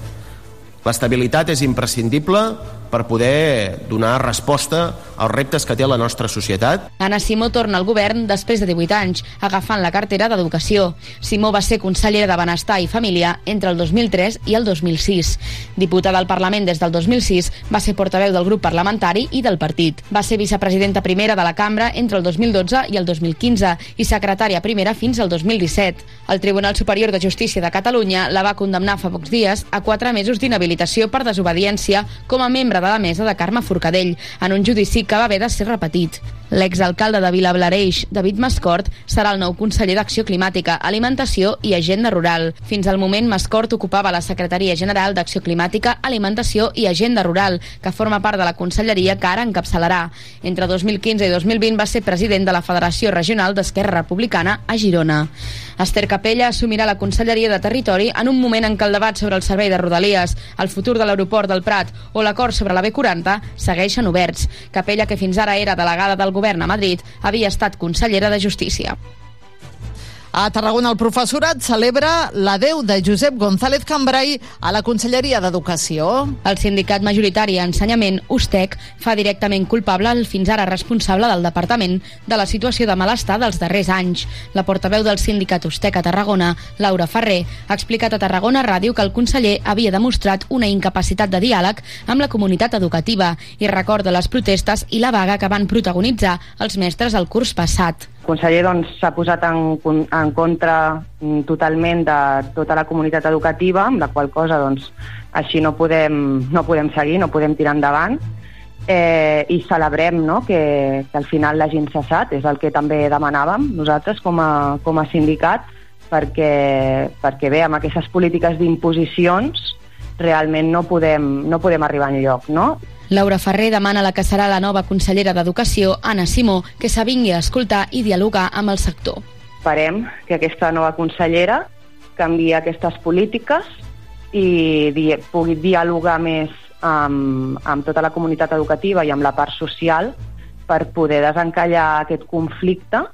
L'estabilitat és imprescindible per poder donar resposta als reptes que té la nostra societat. Anna Simó torna al govern després de 18 anys, agafant la cartera d'Educació. Simó va ser consellera de Benestar i Família entre el 2003 i el 2006. Diputada al Parlament des del 2006, va ser portaveu del grup parlamentari i del partit. Va ser vicepresidenta primera de la cambra entre el 2012 i el 2015 i secretària primera fins al 2017. El Tribunal Superior de Justícia de Catalunya la va condemnar fa pocs dies a quatre mesos d'inhabilitació per desobediència com a membre de la mesa de Carme Forcadell en un judici que va haver de ser repetit. L'exalcalde de Vilablareix, David Mascort, serà el nou conseller d'Acció Climàtica, Alimentació i Agenda Rural. Fins al moment, Mascort ocupava la Secretaria General d'Acció Climàtica, Alimentació i Agenda Rural, que forma part de la conselleria que ara encapçalarà. Entre 2015 i 2020 va ser president de la Federació Regional d'Esquerra Republicana a Girona. Esther Capella assumirà la Conselleria de Territori en un moment en què el debat sobre el servei de Rodalies, el futur de l'aeroport del Prat o l'acord sobre la B40 segueixen oberts. Capella, que fins ara era delegada del govern a Madrid, havia estat consellera de Justícia. A Tarragona el professorat celebra l'adeu de Josep González Cambrai a la Conselleria d'Educació. El sindicat majoritari Ensenyament, USTEC, fa directament culpable el fins ara responsable del departament de la situació de malestar dels darrers anys. La portaveu del sindicat USTEC a Tarragona, Laura Ferrer, ha explicat a Tarragona Ràdio que el conseller havia demostrat una incapacitat de diàleg amb la comunitat educativa i recorda les protestes i la vaga que van protagonitzar els mestres el curs passat. El conseller doncs, s'ha doncs, posat en, en contra mm, totalment de tota la comunitat educativa, amb la qual cosa doncs, així no podem, no podem seguir, no podem tirar endavant eh, i celebrem no, que, que al final l'hagin cessat, és el que també demanàvem nosaltres com a, com a sindicat, perquè, perquè bé, amb aquestes polítiques d'imposicions realment no podem, no podem arribar enlloc. No? Laura Ferrer demana la que serà la nova consellera d'Educació, Anna Simó, que s'avingui a escoltar i dialogar amb el sector. Esperem que aquesta nova consellera canvi aquestes polítiques i di pugui dialogar més amb, amb tota la comunitat educativa i amb la part social per poder desencallar aquest conflicte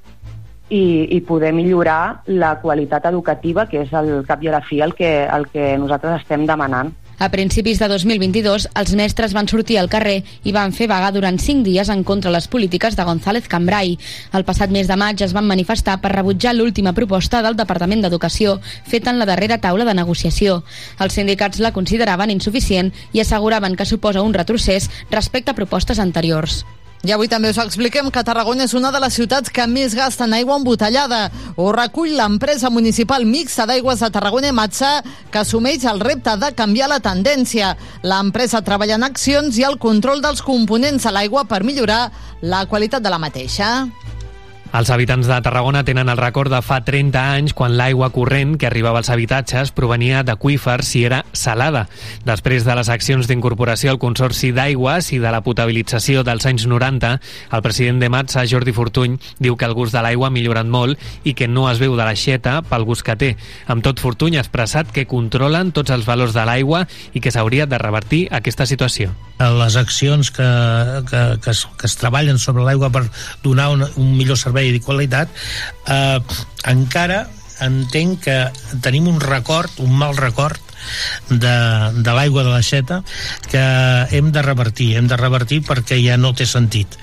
i, i poder millorar la qualitat educativa, que és el cap i a la fi el que, el que nosaltres estem demanant. A principis de 2022, els mestres van sortir al carrer i van fer vaga durant cinc dies en contra les polítiques de González Cambrai. El passat mes de maig es van manifestar per rebutjar l'última proposta del Departament d'Educació, feta en la darrera taula de negociació. Els sindicats la consideraven insuficient i asseguraven que suposa un retrocés respecte a propostes anteriors. I avui també us expliquem que Tarragona és una de les ciutats que més gasta en aigua embotellada. Ho recull l'empresa municipal mixta d'aigües de Tarragona i Matza, que assumeix el repte de canviar la tendència. L'empresa treballa en accions i el control dels components de l'aigua per millorar la qualitat de la mateixa. Els habitants de Tarragona tenen el record de fa 30 anys quan l'aigua corrent que arribava als habitatges provenia d'aquífers i era salada. Després de les accions d'incorporació al Consorci d'Aigües i de la potabilització dels anys 90, el president de Matsa, Jordi Fortuny, diu que el gust de l'aigua ha millorat molt i que no es veu de l'aixeta pel gust que té. Amb tot, Fortuny ha expressat que controlen tots els valors de l'aigua i que s'hauria de revertir aquesta situació. Les accions que, que, que, es, que es treballen sobre l'aigua per donar un, un millor servei servei de qualitat, eh, encara entenc que tenim un record, un mal record de, de l'aigua de l'aixeta que hem de revertir hem de revertir perquè ja no té sentit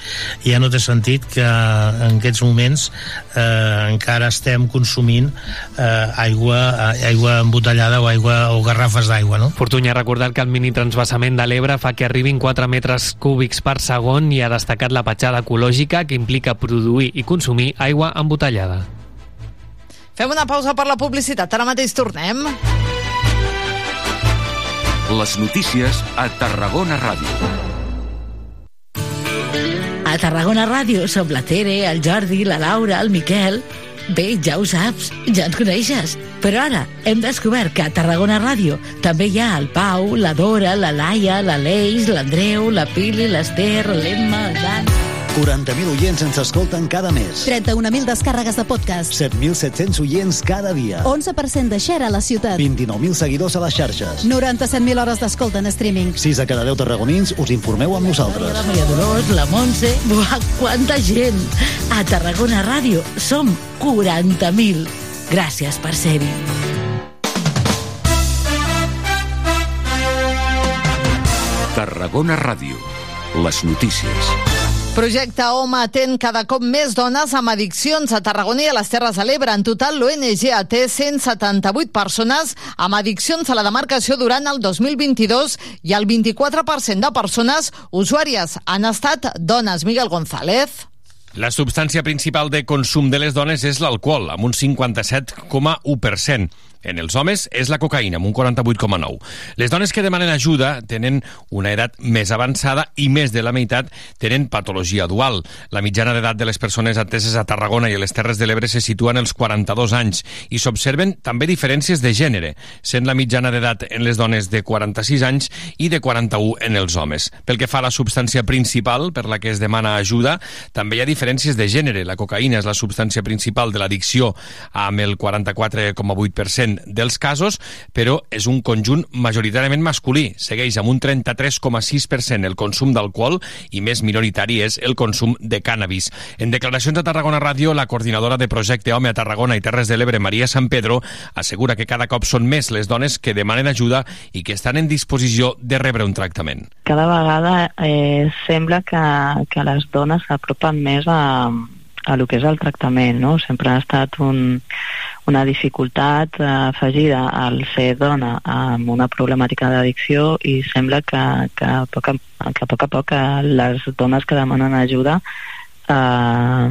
ja no té sentit que en aquests moments eh, encara estem consumint eh, aigua, aigua embotellada o aigua o garrafes d'aigua no? Fortuny ha recordat que el mini transvasament de l'Ebre fa que arribin 4 metres cúbics per segon i ha destacat la petjada ecològica que implica produir i consumir aigua embotellada Fem una pausa per la publicitat. Ara mateix tornem. Les notícies a Tarragona Ràdio. A Tarragona Ràdio som la Tere, el Jordi, la Laura, el Miquel... Bé, ja ho saps, ja ens coneixes. Però ara hem descobert que a Tarragona Ràdio també hi ha el Pau, la Dora, la Laia, l'Aleix, l'Andreu, la Pili, l'Ester, l'Emma, el Dan... 40.000 oients ens escolten cada mes. 31.000 descàrregues de podcast. 7.700 oients cada dia. 11% de share a la ciutat. 29.000 seguidors a les xarxes. 97.000 hores d'escolta en streaming. 6 de cada 10 tarragonins us informeu amb nosaltres. La Maria Dolors, la Montse... Buah, quanta gent! A Tarragona Ràdio som 40.000. Gràcies per ser-hi. Tarragona Ràdio. Les notícies. Projecte Home atén cada cop més dones amb addiccions a Tarragona i a les Terres de l'Ebre. En total, l'ONG té 178 persones amb addiccions a la demarcació durant el 2022 i el 24% de persones usuàries han estat dones. Miguel González. La substància principal de consum de les dones és l'alcohol, amb un 57,1%. En els homes és la cocaïna, amb un 48,9%. Les dones que demanen ajuda tenen una edat més avançada i més de la meitat tenen patologia dual. La mitjana d'edat de les persones ateses a Tarragona i a les Terres de l'Ebre se situa en els 42 anys i s'observen també diferències de gènere, sent la mitjana d'edat en les dones de 46 anys i de 41 en els homes. Pel que fa a la substància principal per la que es demana ajuda, també hi ha diferències de gènere. La cocaïna és la substància principal de l'addicció amb el 44,8% dels casos, però és un conjunt majoritàriament masculí. Segueix amb un 33,6% el consum d'alcohol i més minoritari és el consum de cànnabis. En declaracions a Tarragona Ràdio, la coordinadora de Projecte Home a Tarragona i Terres de l'Ebre, Maria San Pedro, assegura que cada cop són més les dones que demanen ajuda i que estan en disposició de rebre un tractament. Cada vegada eh, sembla que, que les dones s'apropen més a, a lo que és el tractament, no? Sempre ha estat un, una dificultat eh, afegida al ser dona amb una problemàtica d'addicció i sembla que, que, a poc a, que a poc a poc eh, les dones que demanen ajuda eh,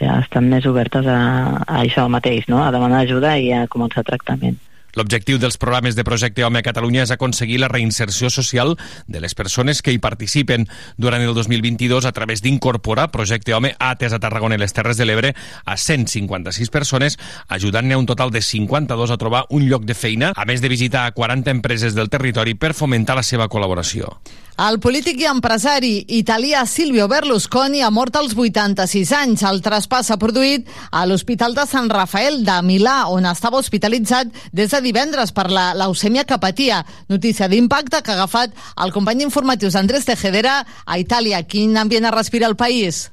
ja estan més obertes a, a això mateix, no? a demanar ajuda i a començar tractament. L'objectiu dels programes de Projecte Home a Catalunya és aconseguir la reinserció social de les persones que hi participen. Durant el 2022, a través d'incorporar Projecte Home a atès a Tarragona i les Terres de l'Ebre a 156 persones, ajudant-ne un total de 52 a trobar un lloc de feina, a més de visitar a 40 empreses del territori per fomentar la seva col·laboració. El polític i empresari italià Silvio Berlusconi ha mort als 86 anys. El traspàs s'ha produït a l'Hospital de Sant Rafael de Milà, on estava hospitalitzat des de divendres per la leucèmia que patia. Notícia d'impacte que ha agafat el company informatius Andrés Tejedera a Itàlia. Quin ambient ha respirat el país?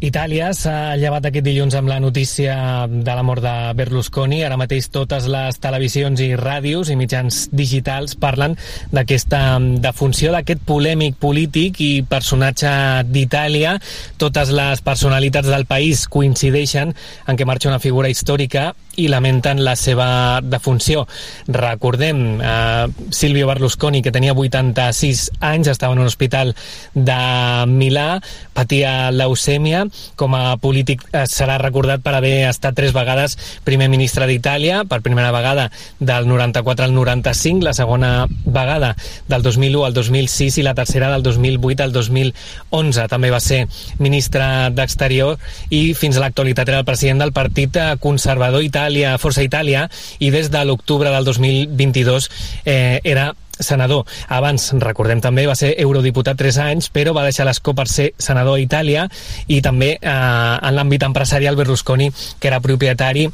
Itàlia s'ha llevat aquest dilluns amb la notícia de la mort de Berlusconi. Ara mateix totes les televisions i ràdios i mitjans digitals parlen d'aquesta defunció d'aquest polèmic polític i personatge d'Itàlia. Totes les personalitats del país coincideixen en què marxa una figura històrica i lamenten la seva defunció. Recordem, eh, Silvio Berlusconi, que tenia 86 anys, estava en un hospital de Milà, patia leucèmia, com a polític eh, serà recordat per haver estat tres vegades primer ministre d'Itàlia, per primera vegada del 94 al 95, la segona vegada del 2001 al 2006 i la tercera del 2008 al 2011. També va ser ministre d'Exterior i fins a l'actualitat era el president del Partit Conservador Itàlia, Força Itàlia, i des de l'octubre del 2022 eh, era senador. Abans, recordem també, va ser eurodiputat 3 anys, però va deixar l'escó per ser senador a Itàlia i també eh, en l'àmbit empresarial Berlusconi, que era propietari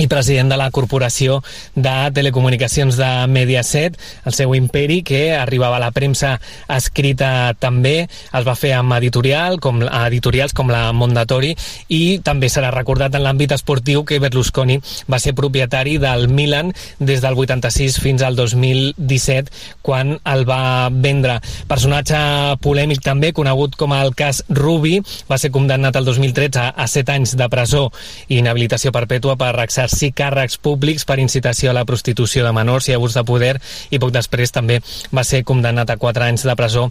i president de la Corporació de Telecomunicacions de Mediaset, el seu imperi, que arribava a la premsa escrita també, es va fer amb editorial, com, editorials com la Mondatori, i també serà recordat en l'àmbit esportiu que Berlusconi va ser propietari del Milan des del 86 fins al 2017, quan el va vendre. Personatge polèmic també, conegut com el cas Rubi, va ser condemnat el 2013 a 7 anys de presó i inhabilitació perpètua per exercir exercir càrrecs públics per incitació a la prostitució de menors i abús de poder i poc després també va ser condemnat a 4 anys de presó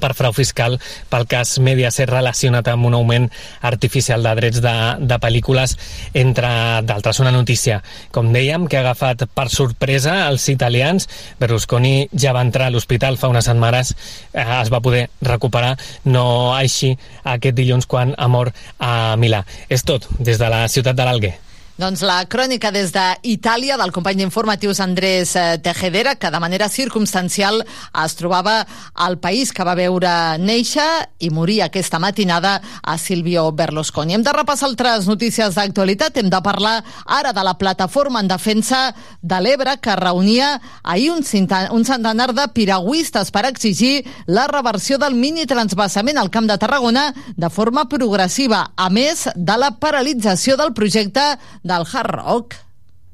per frau fiscal pel cas Mediaset relacionat amb un augment artificial de drets de, de pel·lícules, entre d'altres. Una notícia, com dèiem, que ha agafat per sorpresa els italians. Berlusconi ja va entrar a l'hospital fa unes setmanes, eh, es va poder recuperar, no així aquest dilluns quan ha mort a Milà. És tot, des de la ciutat de l'Alguer. Doncs la crònica des d'Itàlia del company d'informatius Andrés eh, Tejedera, que de manera circumstancial es trobava al país que va veure néixer i morir aquesta matinada a Silvio Berlusconi. Hem de repassar altres notícies d'actualitat. Hem de parlar ara de la plataforma en defensa de l'Ebre que reunia ahir un, un centenar de piragüistes per exigir la reversió del mini transbassament al Camp de Tarragona de forma progressiva, a més de la paralització del projecte del Hard Rock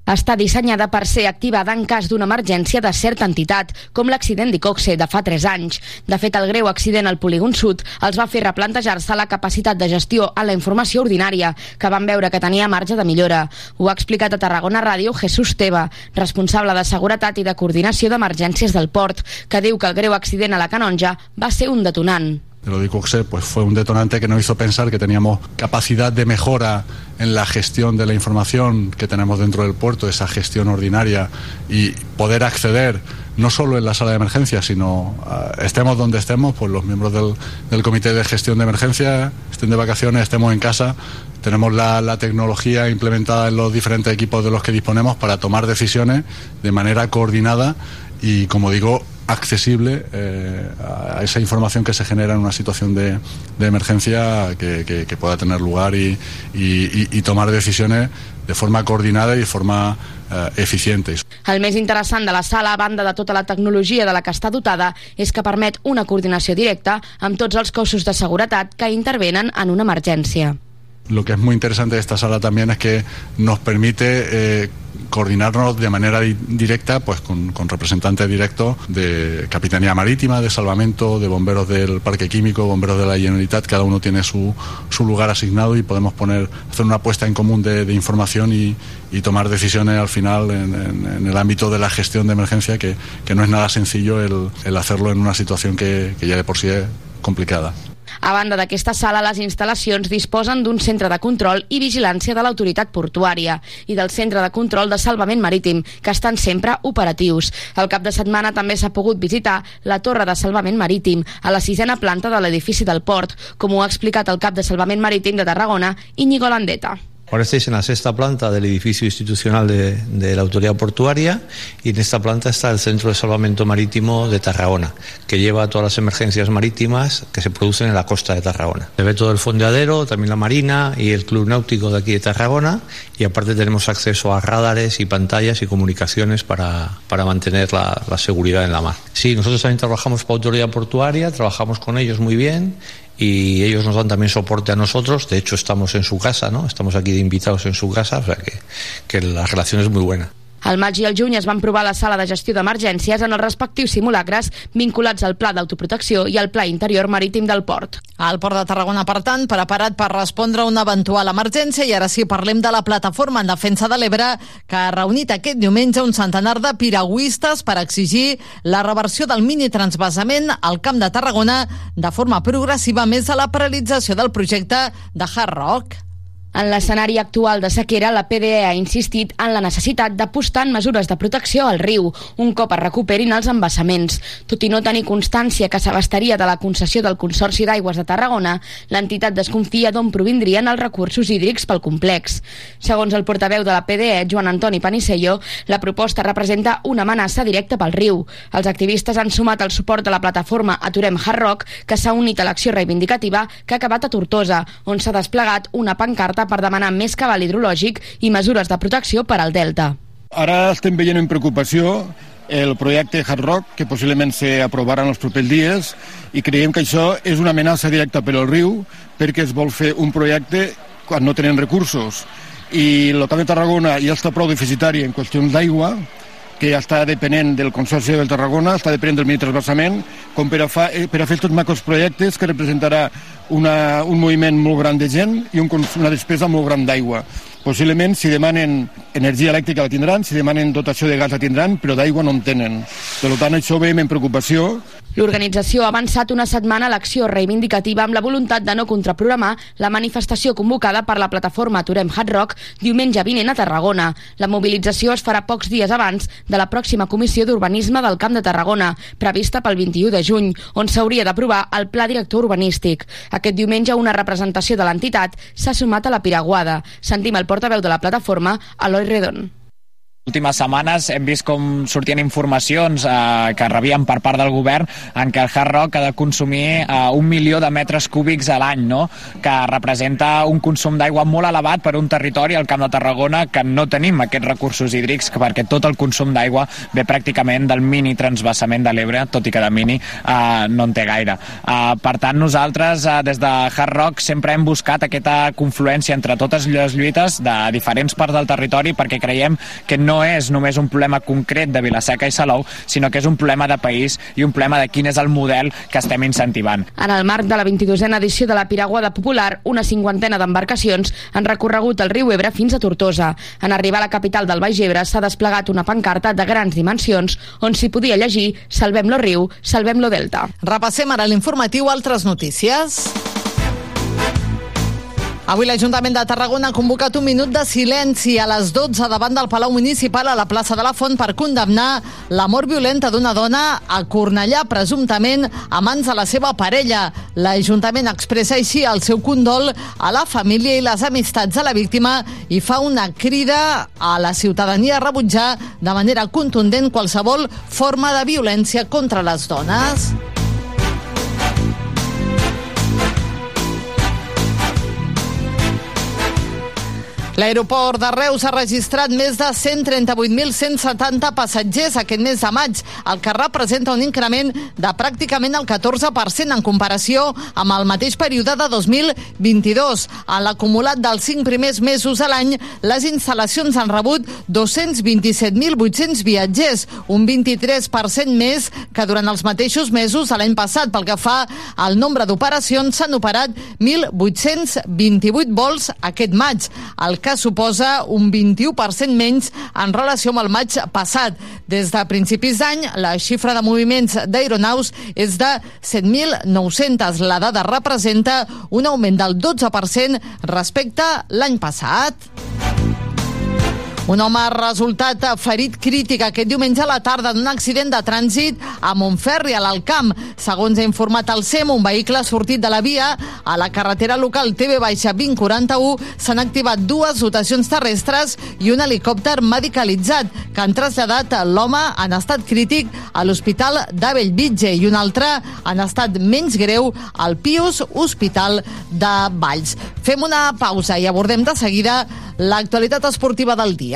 està dissenyada per ser activada en cas d'una emergència de certa entitat, com l'accident d'Icoxe de fa 3 anys. De fet, el greu accident al polígon sud els va fer replantejar-se la capacitat de gestió a la informació ordinària, que van veure que tenia marge de millora. Ho ha explicat a Tarragona Ràdio Jesús Teva, responsable de seguretat i de coordinació d'emergències del port, que diu que el greu accident a la Canonja va ser un detonant. Lo de Coxe pues fue un detonante que nos hizo pensar que teníamos capacidad de mejora en la gestión de la información que tenemos dentro del puerto, esa gestión ordinaria y poder acceder no solo en la sala de emergencia, sino uh, estemos donde estemos, pues los miembros del, comité de gestión de emergencia estén de vacaciones, estemos en casa, tenemos la, tecnología implementada en los diferentes equipos de los que disponemos para tomar decisiones de manera coordinada y, como digo, accesible eh, a esa información que se genera en una situación de, de emergencia que, que, que, pueda tener lugar y, y, y, tomar decisiones de forma coordinada i de forma eh, eficiente. El més interessant de la sala, a banda de tota la tecnologia de la que està dotada, és que permet una coordinació directa amb tots els cossos de seguretat que intervenen en una emergència. Lo que es muy interesante de esta sala también es que nos permite eh, coordinarnos de manera directa pues con, representantes directos de Capitanía Marítima, de Salvamento, de bomberos del Parque Químico, bomberos de la Generalitat, cada uno tiene su, su lugar asignado y podemos poner, hacer una apuesta en común de, información y, tomar decisiones al final en, el ámbito de la gestión de emergencia, que, que no es nada sencillo el, el hacerlo en una situación que, que ya de por sí es complicada. A banda d'aquesta sala, les instal·lacions disposen d'un centre de control i vigilància de l'autoritat portuària i del centre de control de salvament marítim, que estan sempre operatius. El cap de setmana també s'ha pogut visitar la torre de salvament marítim a la sisena planta de l'edifici del port, com ho ha explicat el cap de salvament marítim de Tarragona, Íñigo Landeta. Ahora estáis en la sexta planta del edificio institucional de, de, la autoridad portuaria y en esta planta está el Centro de Salvamento Marítimo de Tarragona, que lleva todas las emergencias marítimas que se producen en la costa de Tarragona. Se ve todo el fondeadero, también la marina y el club náutico de aquí de Tarragona y aparte tenemos acceso a radares y pantallas y comunicaciones para, para mantener la, la seguridad en la mar. Sí, nosotros también trabajamos para autoridad portuaria, trabajamos con ellos muy bien y ellos nos dan también soporte a nosotros. De hecho, estamos en su casa, ¿no? Estamos aquí de invitados en su casa, o sea que, que la relación es muy buena. Al maig i al juny es van provar la sala de gestió d'emergències en els respectius simulacres vinculats al Pla d'Autoprotecció i al Pla Interior Marítim del Port. El Port de Tarragona, per tant, preparat per respondre a una eventual emergència i ara sí parlem de la plataforma en defensa de l'Ebre que ha reunit aquest diumenge un centenar de piragüistes per exigir la reversió del mini transvasament al Camp de Tarragona de forma progressiva més a la paralització del projecte de Hard Rock. En l'escenari actual de sequera, la PDE ha insistit en la necessitat d'apostar en mesures de protecció al riu, un cop es recuperin els embassaments. Tot i no tenir constància que s'abastaria de la concessió del Consorci d'Aigües de Tarragona, l'entitat desconfia d'on provindrien els recursos hídrics pel complex. Segons el portaveu de la PDE, Joan Antoni Panisello, la proposta representa una amenaça directa pel riu. Els activistes han sumat el suport de la plataforma Aturem Hard Rock, que s'ha unit a l'acció reivindicativa que ha acabat a Tortosa, on s'ha desplegat una pancarta per demanar més cabal hidrològic i mesures de protecció per al delta. Ara estem veient amb preocupació el projecte Hard Rock, que possiblement s'aprovarà en els propers dies, i creiem que això és una amenaça directa per al riu, perquè es vol fer un projecte quan no tenen recursos. I el Camp de Tarragona ja està prou deficitari en qüestions d'aigua, que està depenent del Consorci del Tarragona, està depenent del mini transversament, com per a, fa, eh, per a fer aquests macos projectes que representarà una, un moviment molt gran de gent i un, una despesa molt gran d'aigua. Possiblement, si demanen energia elèctrica la tindran, si demanen dotació de gas la tindran, però d'aigua no en tenen. Per tant, això veiem en preocupació. L'organització ha avançat una setmana l'acció reivindicativa amb la voluntat de no contraprogramar la manifestació convocada per la plataforma Aturem Hard Rock diumenge vinent a Tarragona. La mobilització es farà pocs dies abans de la pròxima comissió d'urbanisme del Camp de Tarragona, prevista pel 21 de juny, on s'hauria d'aprovar el pla director urbanístic. Aquest diumenge una representació de l'entitat s'ha sumat a la Piraguada. Sentim el portaveu de la plataforma, Eloi Redon últimes setmanes hem vist com sortien informacions eh, que rebíem per part del govern en què el Hard Rock ha de consumir eh, un milió de metres cúbics a l'any, no? que representa un consum d'aigua molt elevat per un territori, al Camp de Tarragona, que no tenim aquests recursos hídrics perquè tot el consum d'aigua ve pràcticament del mini transbassament de l'Ebre, tot i que de mini eh, no en té gaire. Eh, per tant, nosaltres eh, des de Hard Rock sempre hem buscat aquesta confluència entre totes les lluites de diferents parts del territori perquè creiem que no és només un problema concret de Vilaseca i Salou, sinó que és un problema de país i un problema de quin és el model que estem incentivant. En el marc de la 22a edició de la Piraguada Popular, una cinquantena d'embarcacions han recorregut el riu Ebre fins a Tortosa. En arribar a la capital del Baix Ebre s'ha desplegat una pancarta de grans dimensions on s'hi podia llegir Salvem lo riu, salvem lo delta. Repassem ara l'informatiu altres notícies. Avui l'Ajuntament de Tarragona ha convocat un minut de silenci a les 12 davant del Palau Municipal a la plaça de la Font per condemnar la mort violenta d'una dona a Cornellà, presumptament a mans de la seva parella. L'Ajuntament expressa així el seu condol a la família i les amistats de la víctima i fa una crida a la ciutadania a rebutjar de manera contundent qualsevol forma de violència contra les dones. L'aeroport de Reus ha registrat més de 138.170 passatgers aquest mes de maig, el que representa un increment de pràcticament el 14% en comparació amb el mateix període de 2022. En l'acumulat dels cinc primers mesos de l'any, les instal·lacions han rebut 227.800 viatgers, un 23% més que durant els mateixos mesos de l'any passat. Pel que fa al nombre d'operacions, s'han operat 1.828 vols aquest maig. El que suposa un 21% menys en relació amb el maig passat. Des de principis d'any, la xifra de moviments d'aeronaus és de 7.900. La dada representa un augment del 12% respecte l'any passat. Un home ha resultat ferit crític aquest diumenge a la tarda en un accident de trànsit a Montferri, a l'Alcamp. Segons ha informat el SEM, un vehicle ha sortit de la via a la carretera local TV-2041 s'han activat dues dotacions terrestres i un helicòpter medicalitzat que han traslladat l'home en estat crític a l'Hospital de Bellvitge i un altre en estat menys greu al Pius Hospital de Valls. Fem una pausa i abordem de seguida l'actualitat esportiva del dia.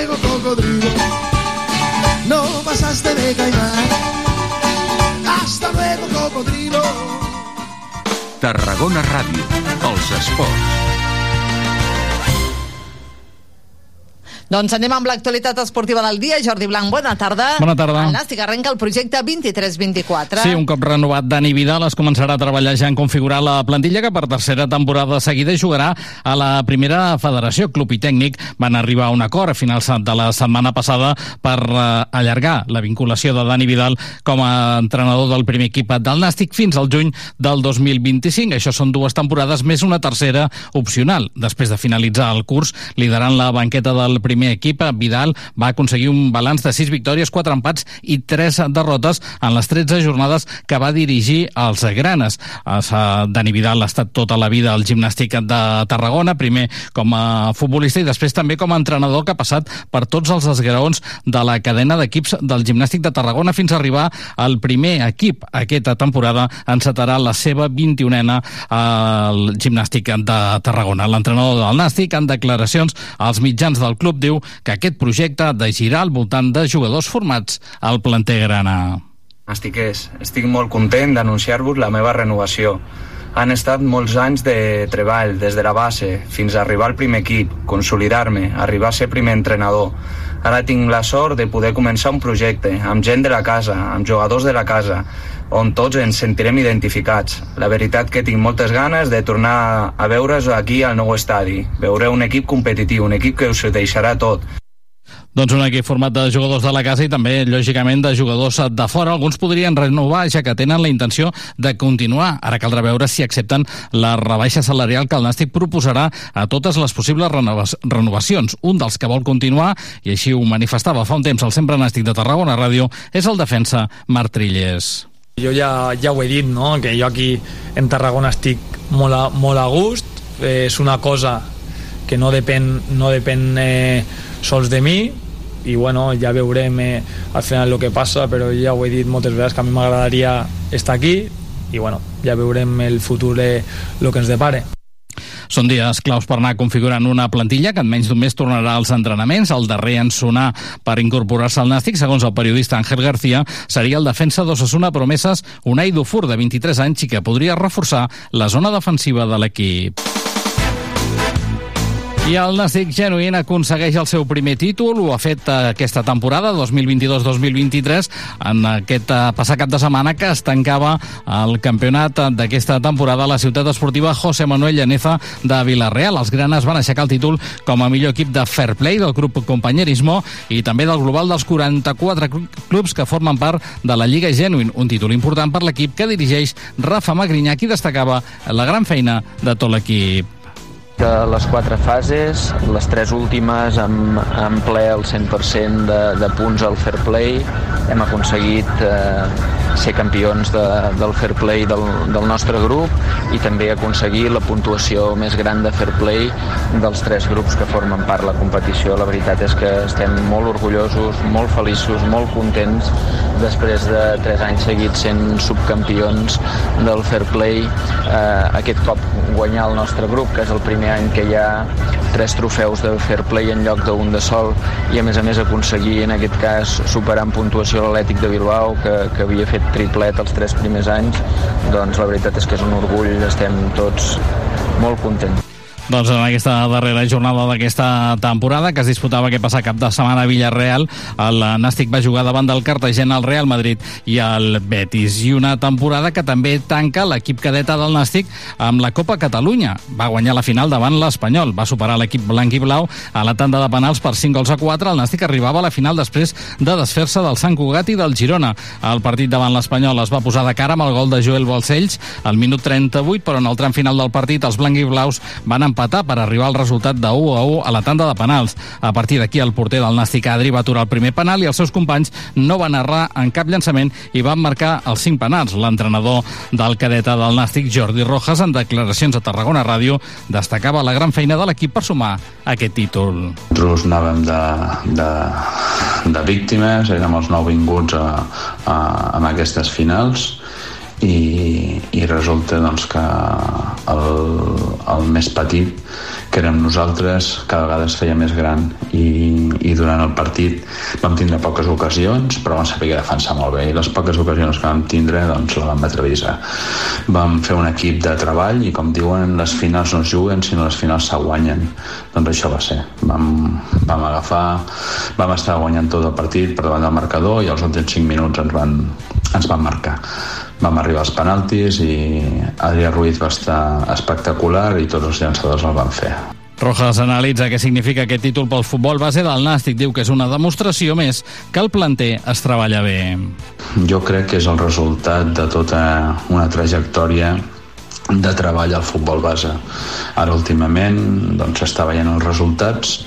cocodrilo. No pasaste de caimán. Hasta luego, cocodrilo. Tarragona Ràdio. Els esports. Doncs anem amb l'actualitat esportiva del dia. Jordi Blanc, bona tarda. Bona tarda. El Nàstic arrenca el projecte 23-24. Sí, un cop renovat Dani Vidal es començarà a treballar ja en configurar la plantilla que per tercera temporada seguida jugarà a la primera federació. Club i tècnic van arribar a un acord a finals de la setmana passada per eh, allargar la vinculació de Dani Vidal com a entrenador del primer equip del Nàstic fins al juny del 2025. Això són dues temporades més una tercera opcional. Després de finalitzar el curs, liderant la banqueta del primer primer equip, Vidal va aconseguir un balanç de 6 victòries, 4 empats i 3 derrotes en les 13 jornades que va dirigir els Granes. Dani Vidal ha estat tota la vida al gimnàstic de Tarragona, primer com a futbolista i després també com a entrenador que ha passat per tots els esgraons de la cadena d'equips del gimnàstic de Tarragona fins a arribar al primer equip. Aquesta temporada encetarà la seva 21ena al gimnàstic de Tarragona. L'entrenador del Nàstic, en declaracions als mitjans del club, diu que aquest projecte ha de girar al voltant de jugadors formats al planter grana. Estiqués, estic molt content d'anunciar-vos la meva renovació. Han estat molts anys de treball, des de la base, fins a arribar al primer equip, consolidar-me, arribar a ser primer entrenador. Ara tinc la sort de poder començar un projecte, amb gent de la casa, amb jugadors de la casa, on tots ens sentirem identificats. La veritat que tinc moltes ganes de tornar a veure's aquí al nou estadi. Veureu un equip competitiu, un equip que us deixarà tot. Doncs un equip format de jugadors de la casa i també, lògicament, de jugadors de fora. Alguns podrien renovar, ja que tenen la intenció de continuar. Ara caldrà veure si accepten la rebaixa salarial que el Nàstic proposarà a totes les possibles renovacions. Un dels que vol continuar, i així ho manifestava fa un temps el sempre Nàstic de Tarragona Ràdio, és el defensa Marc Trillers. Jo ja, ja ho he dit, no? que jo aquí en Tarragona estic molt a, molt a gust, eh, és una cosa que no depèn, no depèn eh, sols de mi, i bueno, ja veurem eh, al final el que passa, però ja ho he dit moltes vegades que a mi m'agradaria estar aquí i bueno, ja veurem el futur el eh, que ens depare. Són dies claus per anar configurant una plantilla que en menys d'un mes tornarà als entrenaments. El darrer en sonar per incorporar-se al Nàstic, segons el periodista Ángel García, seria el defensa d'Ossassuna Promeses Unai Dufour, de 23 anys, i que podria reforçar la zona defensiva de l'equip. I el Nàstic Genuïn aconsegueix el seu primer títol, ho ha fet aquesta temporada 2022-2023 en aquest eh, passat cap de setmana que es tancava el campionat d'aquesta temporada a la ciutat esportiva José Manuel Llaneza de Vilareal. Els granes van aixecar el títol com a millor equip de fair play del grup Companyerismo i també del global dels 44 clubs que formen part de la Lliga Genuïn, un títol important per l'equip que dirigeix Rafa Magrinyà, qui destacava la gran feina de tot l'equip de les quatre fases, les tres últimes amb, amb ple el 100% de, de punts al fair play. Hem aconseguit eh, ser campions de, del fair play del, del nostre grup i també aconseguir la puntuació més gran de fair play dels tres grups que formen part la competició. La veritat és que estem molt orgullosos, molt feliços, molt contents després de tres anys seguits sent subcampions del fair play. Eh, aquest cop guanyar el nostre grup, que és el primer any que hi ha tres trofeus de fair play en lloc d'un de sol i a més a més aconseguir en aquest cas superar en puntuació l'Atlètic de Bilbao que, que havia fet triplet els tres primers anys doncs la veritat és que és un orgull estem tots molt contents doncs en aquesta darrera jornada d'aquesta temporada, que es disputava aquest passat cap de setmana a Villarreal, el Nàstic va jugar davant del Cartagena, el Real Madrid i el Betis. I una temporada que també tanca l'equip cadeta del Nàstic amb la Copa Catalunya. Va guanyar la final davant l'Espanyol. Va superar l'equip blanc i blau a la tanda de penals per 5 gols a 4. El Nàstic arribava a la final després de desfer-se del Sant Cugat i del Girona. El partit davant l'Espanyol es va posar de cara amb el gol de Joel Balcells al minut 38, però en el tram final del partit els blanc i blaus van empatar empatar per arribar al resultat de 1 a 1 a la tanda de penals. A partir d'aquí, el porter del Nàstic Adri va aturar el primer penal i els seus companys no van errar en cap llançament i van marcar els 5 penals. L'entrenador del cadeta del Nàstic, Jordi Rojas, en declaracions a Tarragona Ràdio, destacava la gran feina de l'equip per sumar aquest títol. Nosaltres anàvem de, de, de víctimes, érem els nouvinguts a, a, a aquestes finals i, i resulta doncs, que el, el més petit que érem nosaltres cada vegada es feia més gran i, i durant el partit vam tindre poques ocasions però vam saber defensar molt bé. I les poques ocasions que vam tindre doncs la vam atravisar vam fer un equip de treball i com diuen les finals no es juguen sinó les finals se guanyen. Doncs això va ser. Vam, vam agafar vam estar guanyant tot el partit per davant del marcador i els últims 5 minuts ens van, ens van marcar vam arribar als penaltis i Adrià Ruiz va estar espectacular i tots els llançadors el van fer. Rojas analitza què significa aquest títol pel futbol base del Nàstic. Diu que és una demostració més que el planter es treballa bé. Jo crec que és el resultat de tota una trajectòria de treball al futbol base. Ara últimament doncs, s'està veient els resultats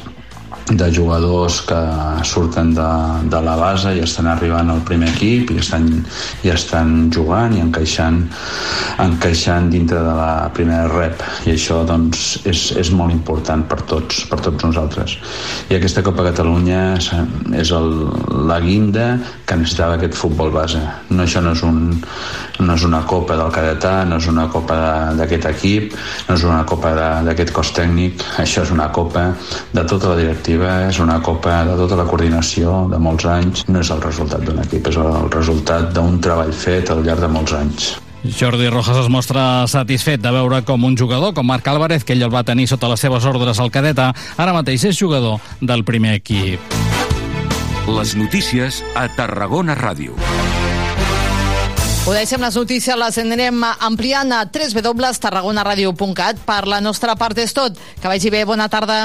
de jugadors que surten de, de la base i estan arribant al primer equip i estan, i estan jugant i encaixant, encaixant dintre de la primera rep. I això doncs, és, és molt important per tots, per tots nosaltres. I aquesta Copa Catalunya és el, la guinda que necessitava aquest futbol base. No, això no és, un, no és una copa del cadetà no és una copa d'aquest equip no és una copa d'aquest cos tècnic. Això és una copa de tota la directiva definitiva és una copa de tota la coordinació de molts anys. No és el resultat d'un equip, és el resultat d'un treball fet al llarg de molts anys. Jordi Rojas es mostra satisfet de veure com un jugador com Marc Álvarez, que ell el va tenir sota les seves ordres al cadeta, ara mateix és jugador del primer equip. Les notícies a Tarragona Ràdio. Ho deixem les notícies, les anirem ampliant a www.tarragonaradio.cat. Per la nostra part és tot. Que vagi bé, bona tarda.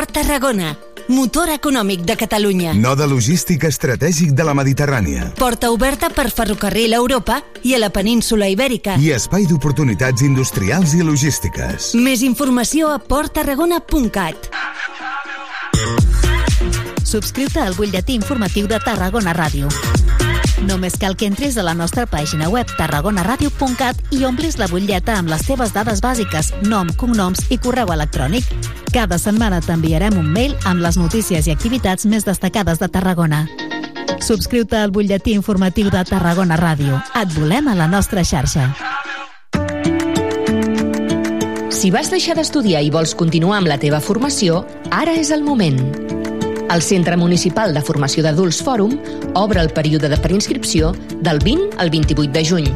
Port Tarragona, motor econòmic de Catalunya. Node logístic estratègic de la Mediterrània. Porta oberta per ferrocarril a Europa i a la península Ibèrica. I espai d'oportunitats industrials i logístiques. Més informació a porttarragona.cat. Subscriu-te al butlletí informatiu de Tarragona Ràdio. Només cal que entris a la nostra pàgina web tarragonaradio.cat i omplis la butlleta amb les teves dades bàsiques, nom, cognoms i correu electrònic. Cada setmana t'enviarem un mail amb les notícies i activitats més destacades de Tarragona. Subscriu-te al butlletí informatiu de Tarragona Ràdio. Et volem a la nostra xarxa. Si vas deixar d'estudiar i vols continuar amb la teva formació, ara és el moment. El Centre Municipal de Formació d'Adults Fòrum obre el període de preinscripció del 20 al 28 de juny.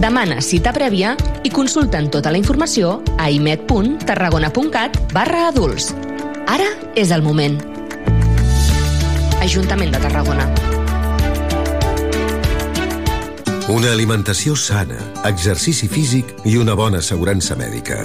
Demana cita prèvia i consulten tota la informació a imet.tarragona.cat barra adults. Ara és el moment. Ajuntament de Tarragona. Una alimentació sana, exercici físic i una bona assegurança mèdica.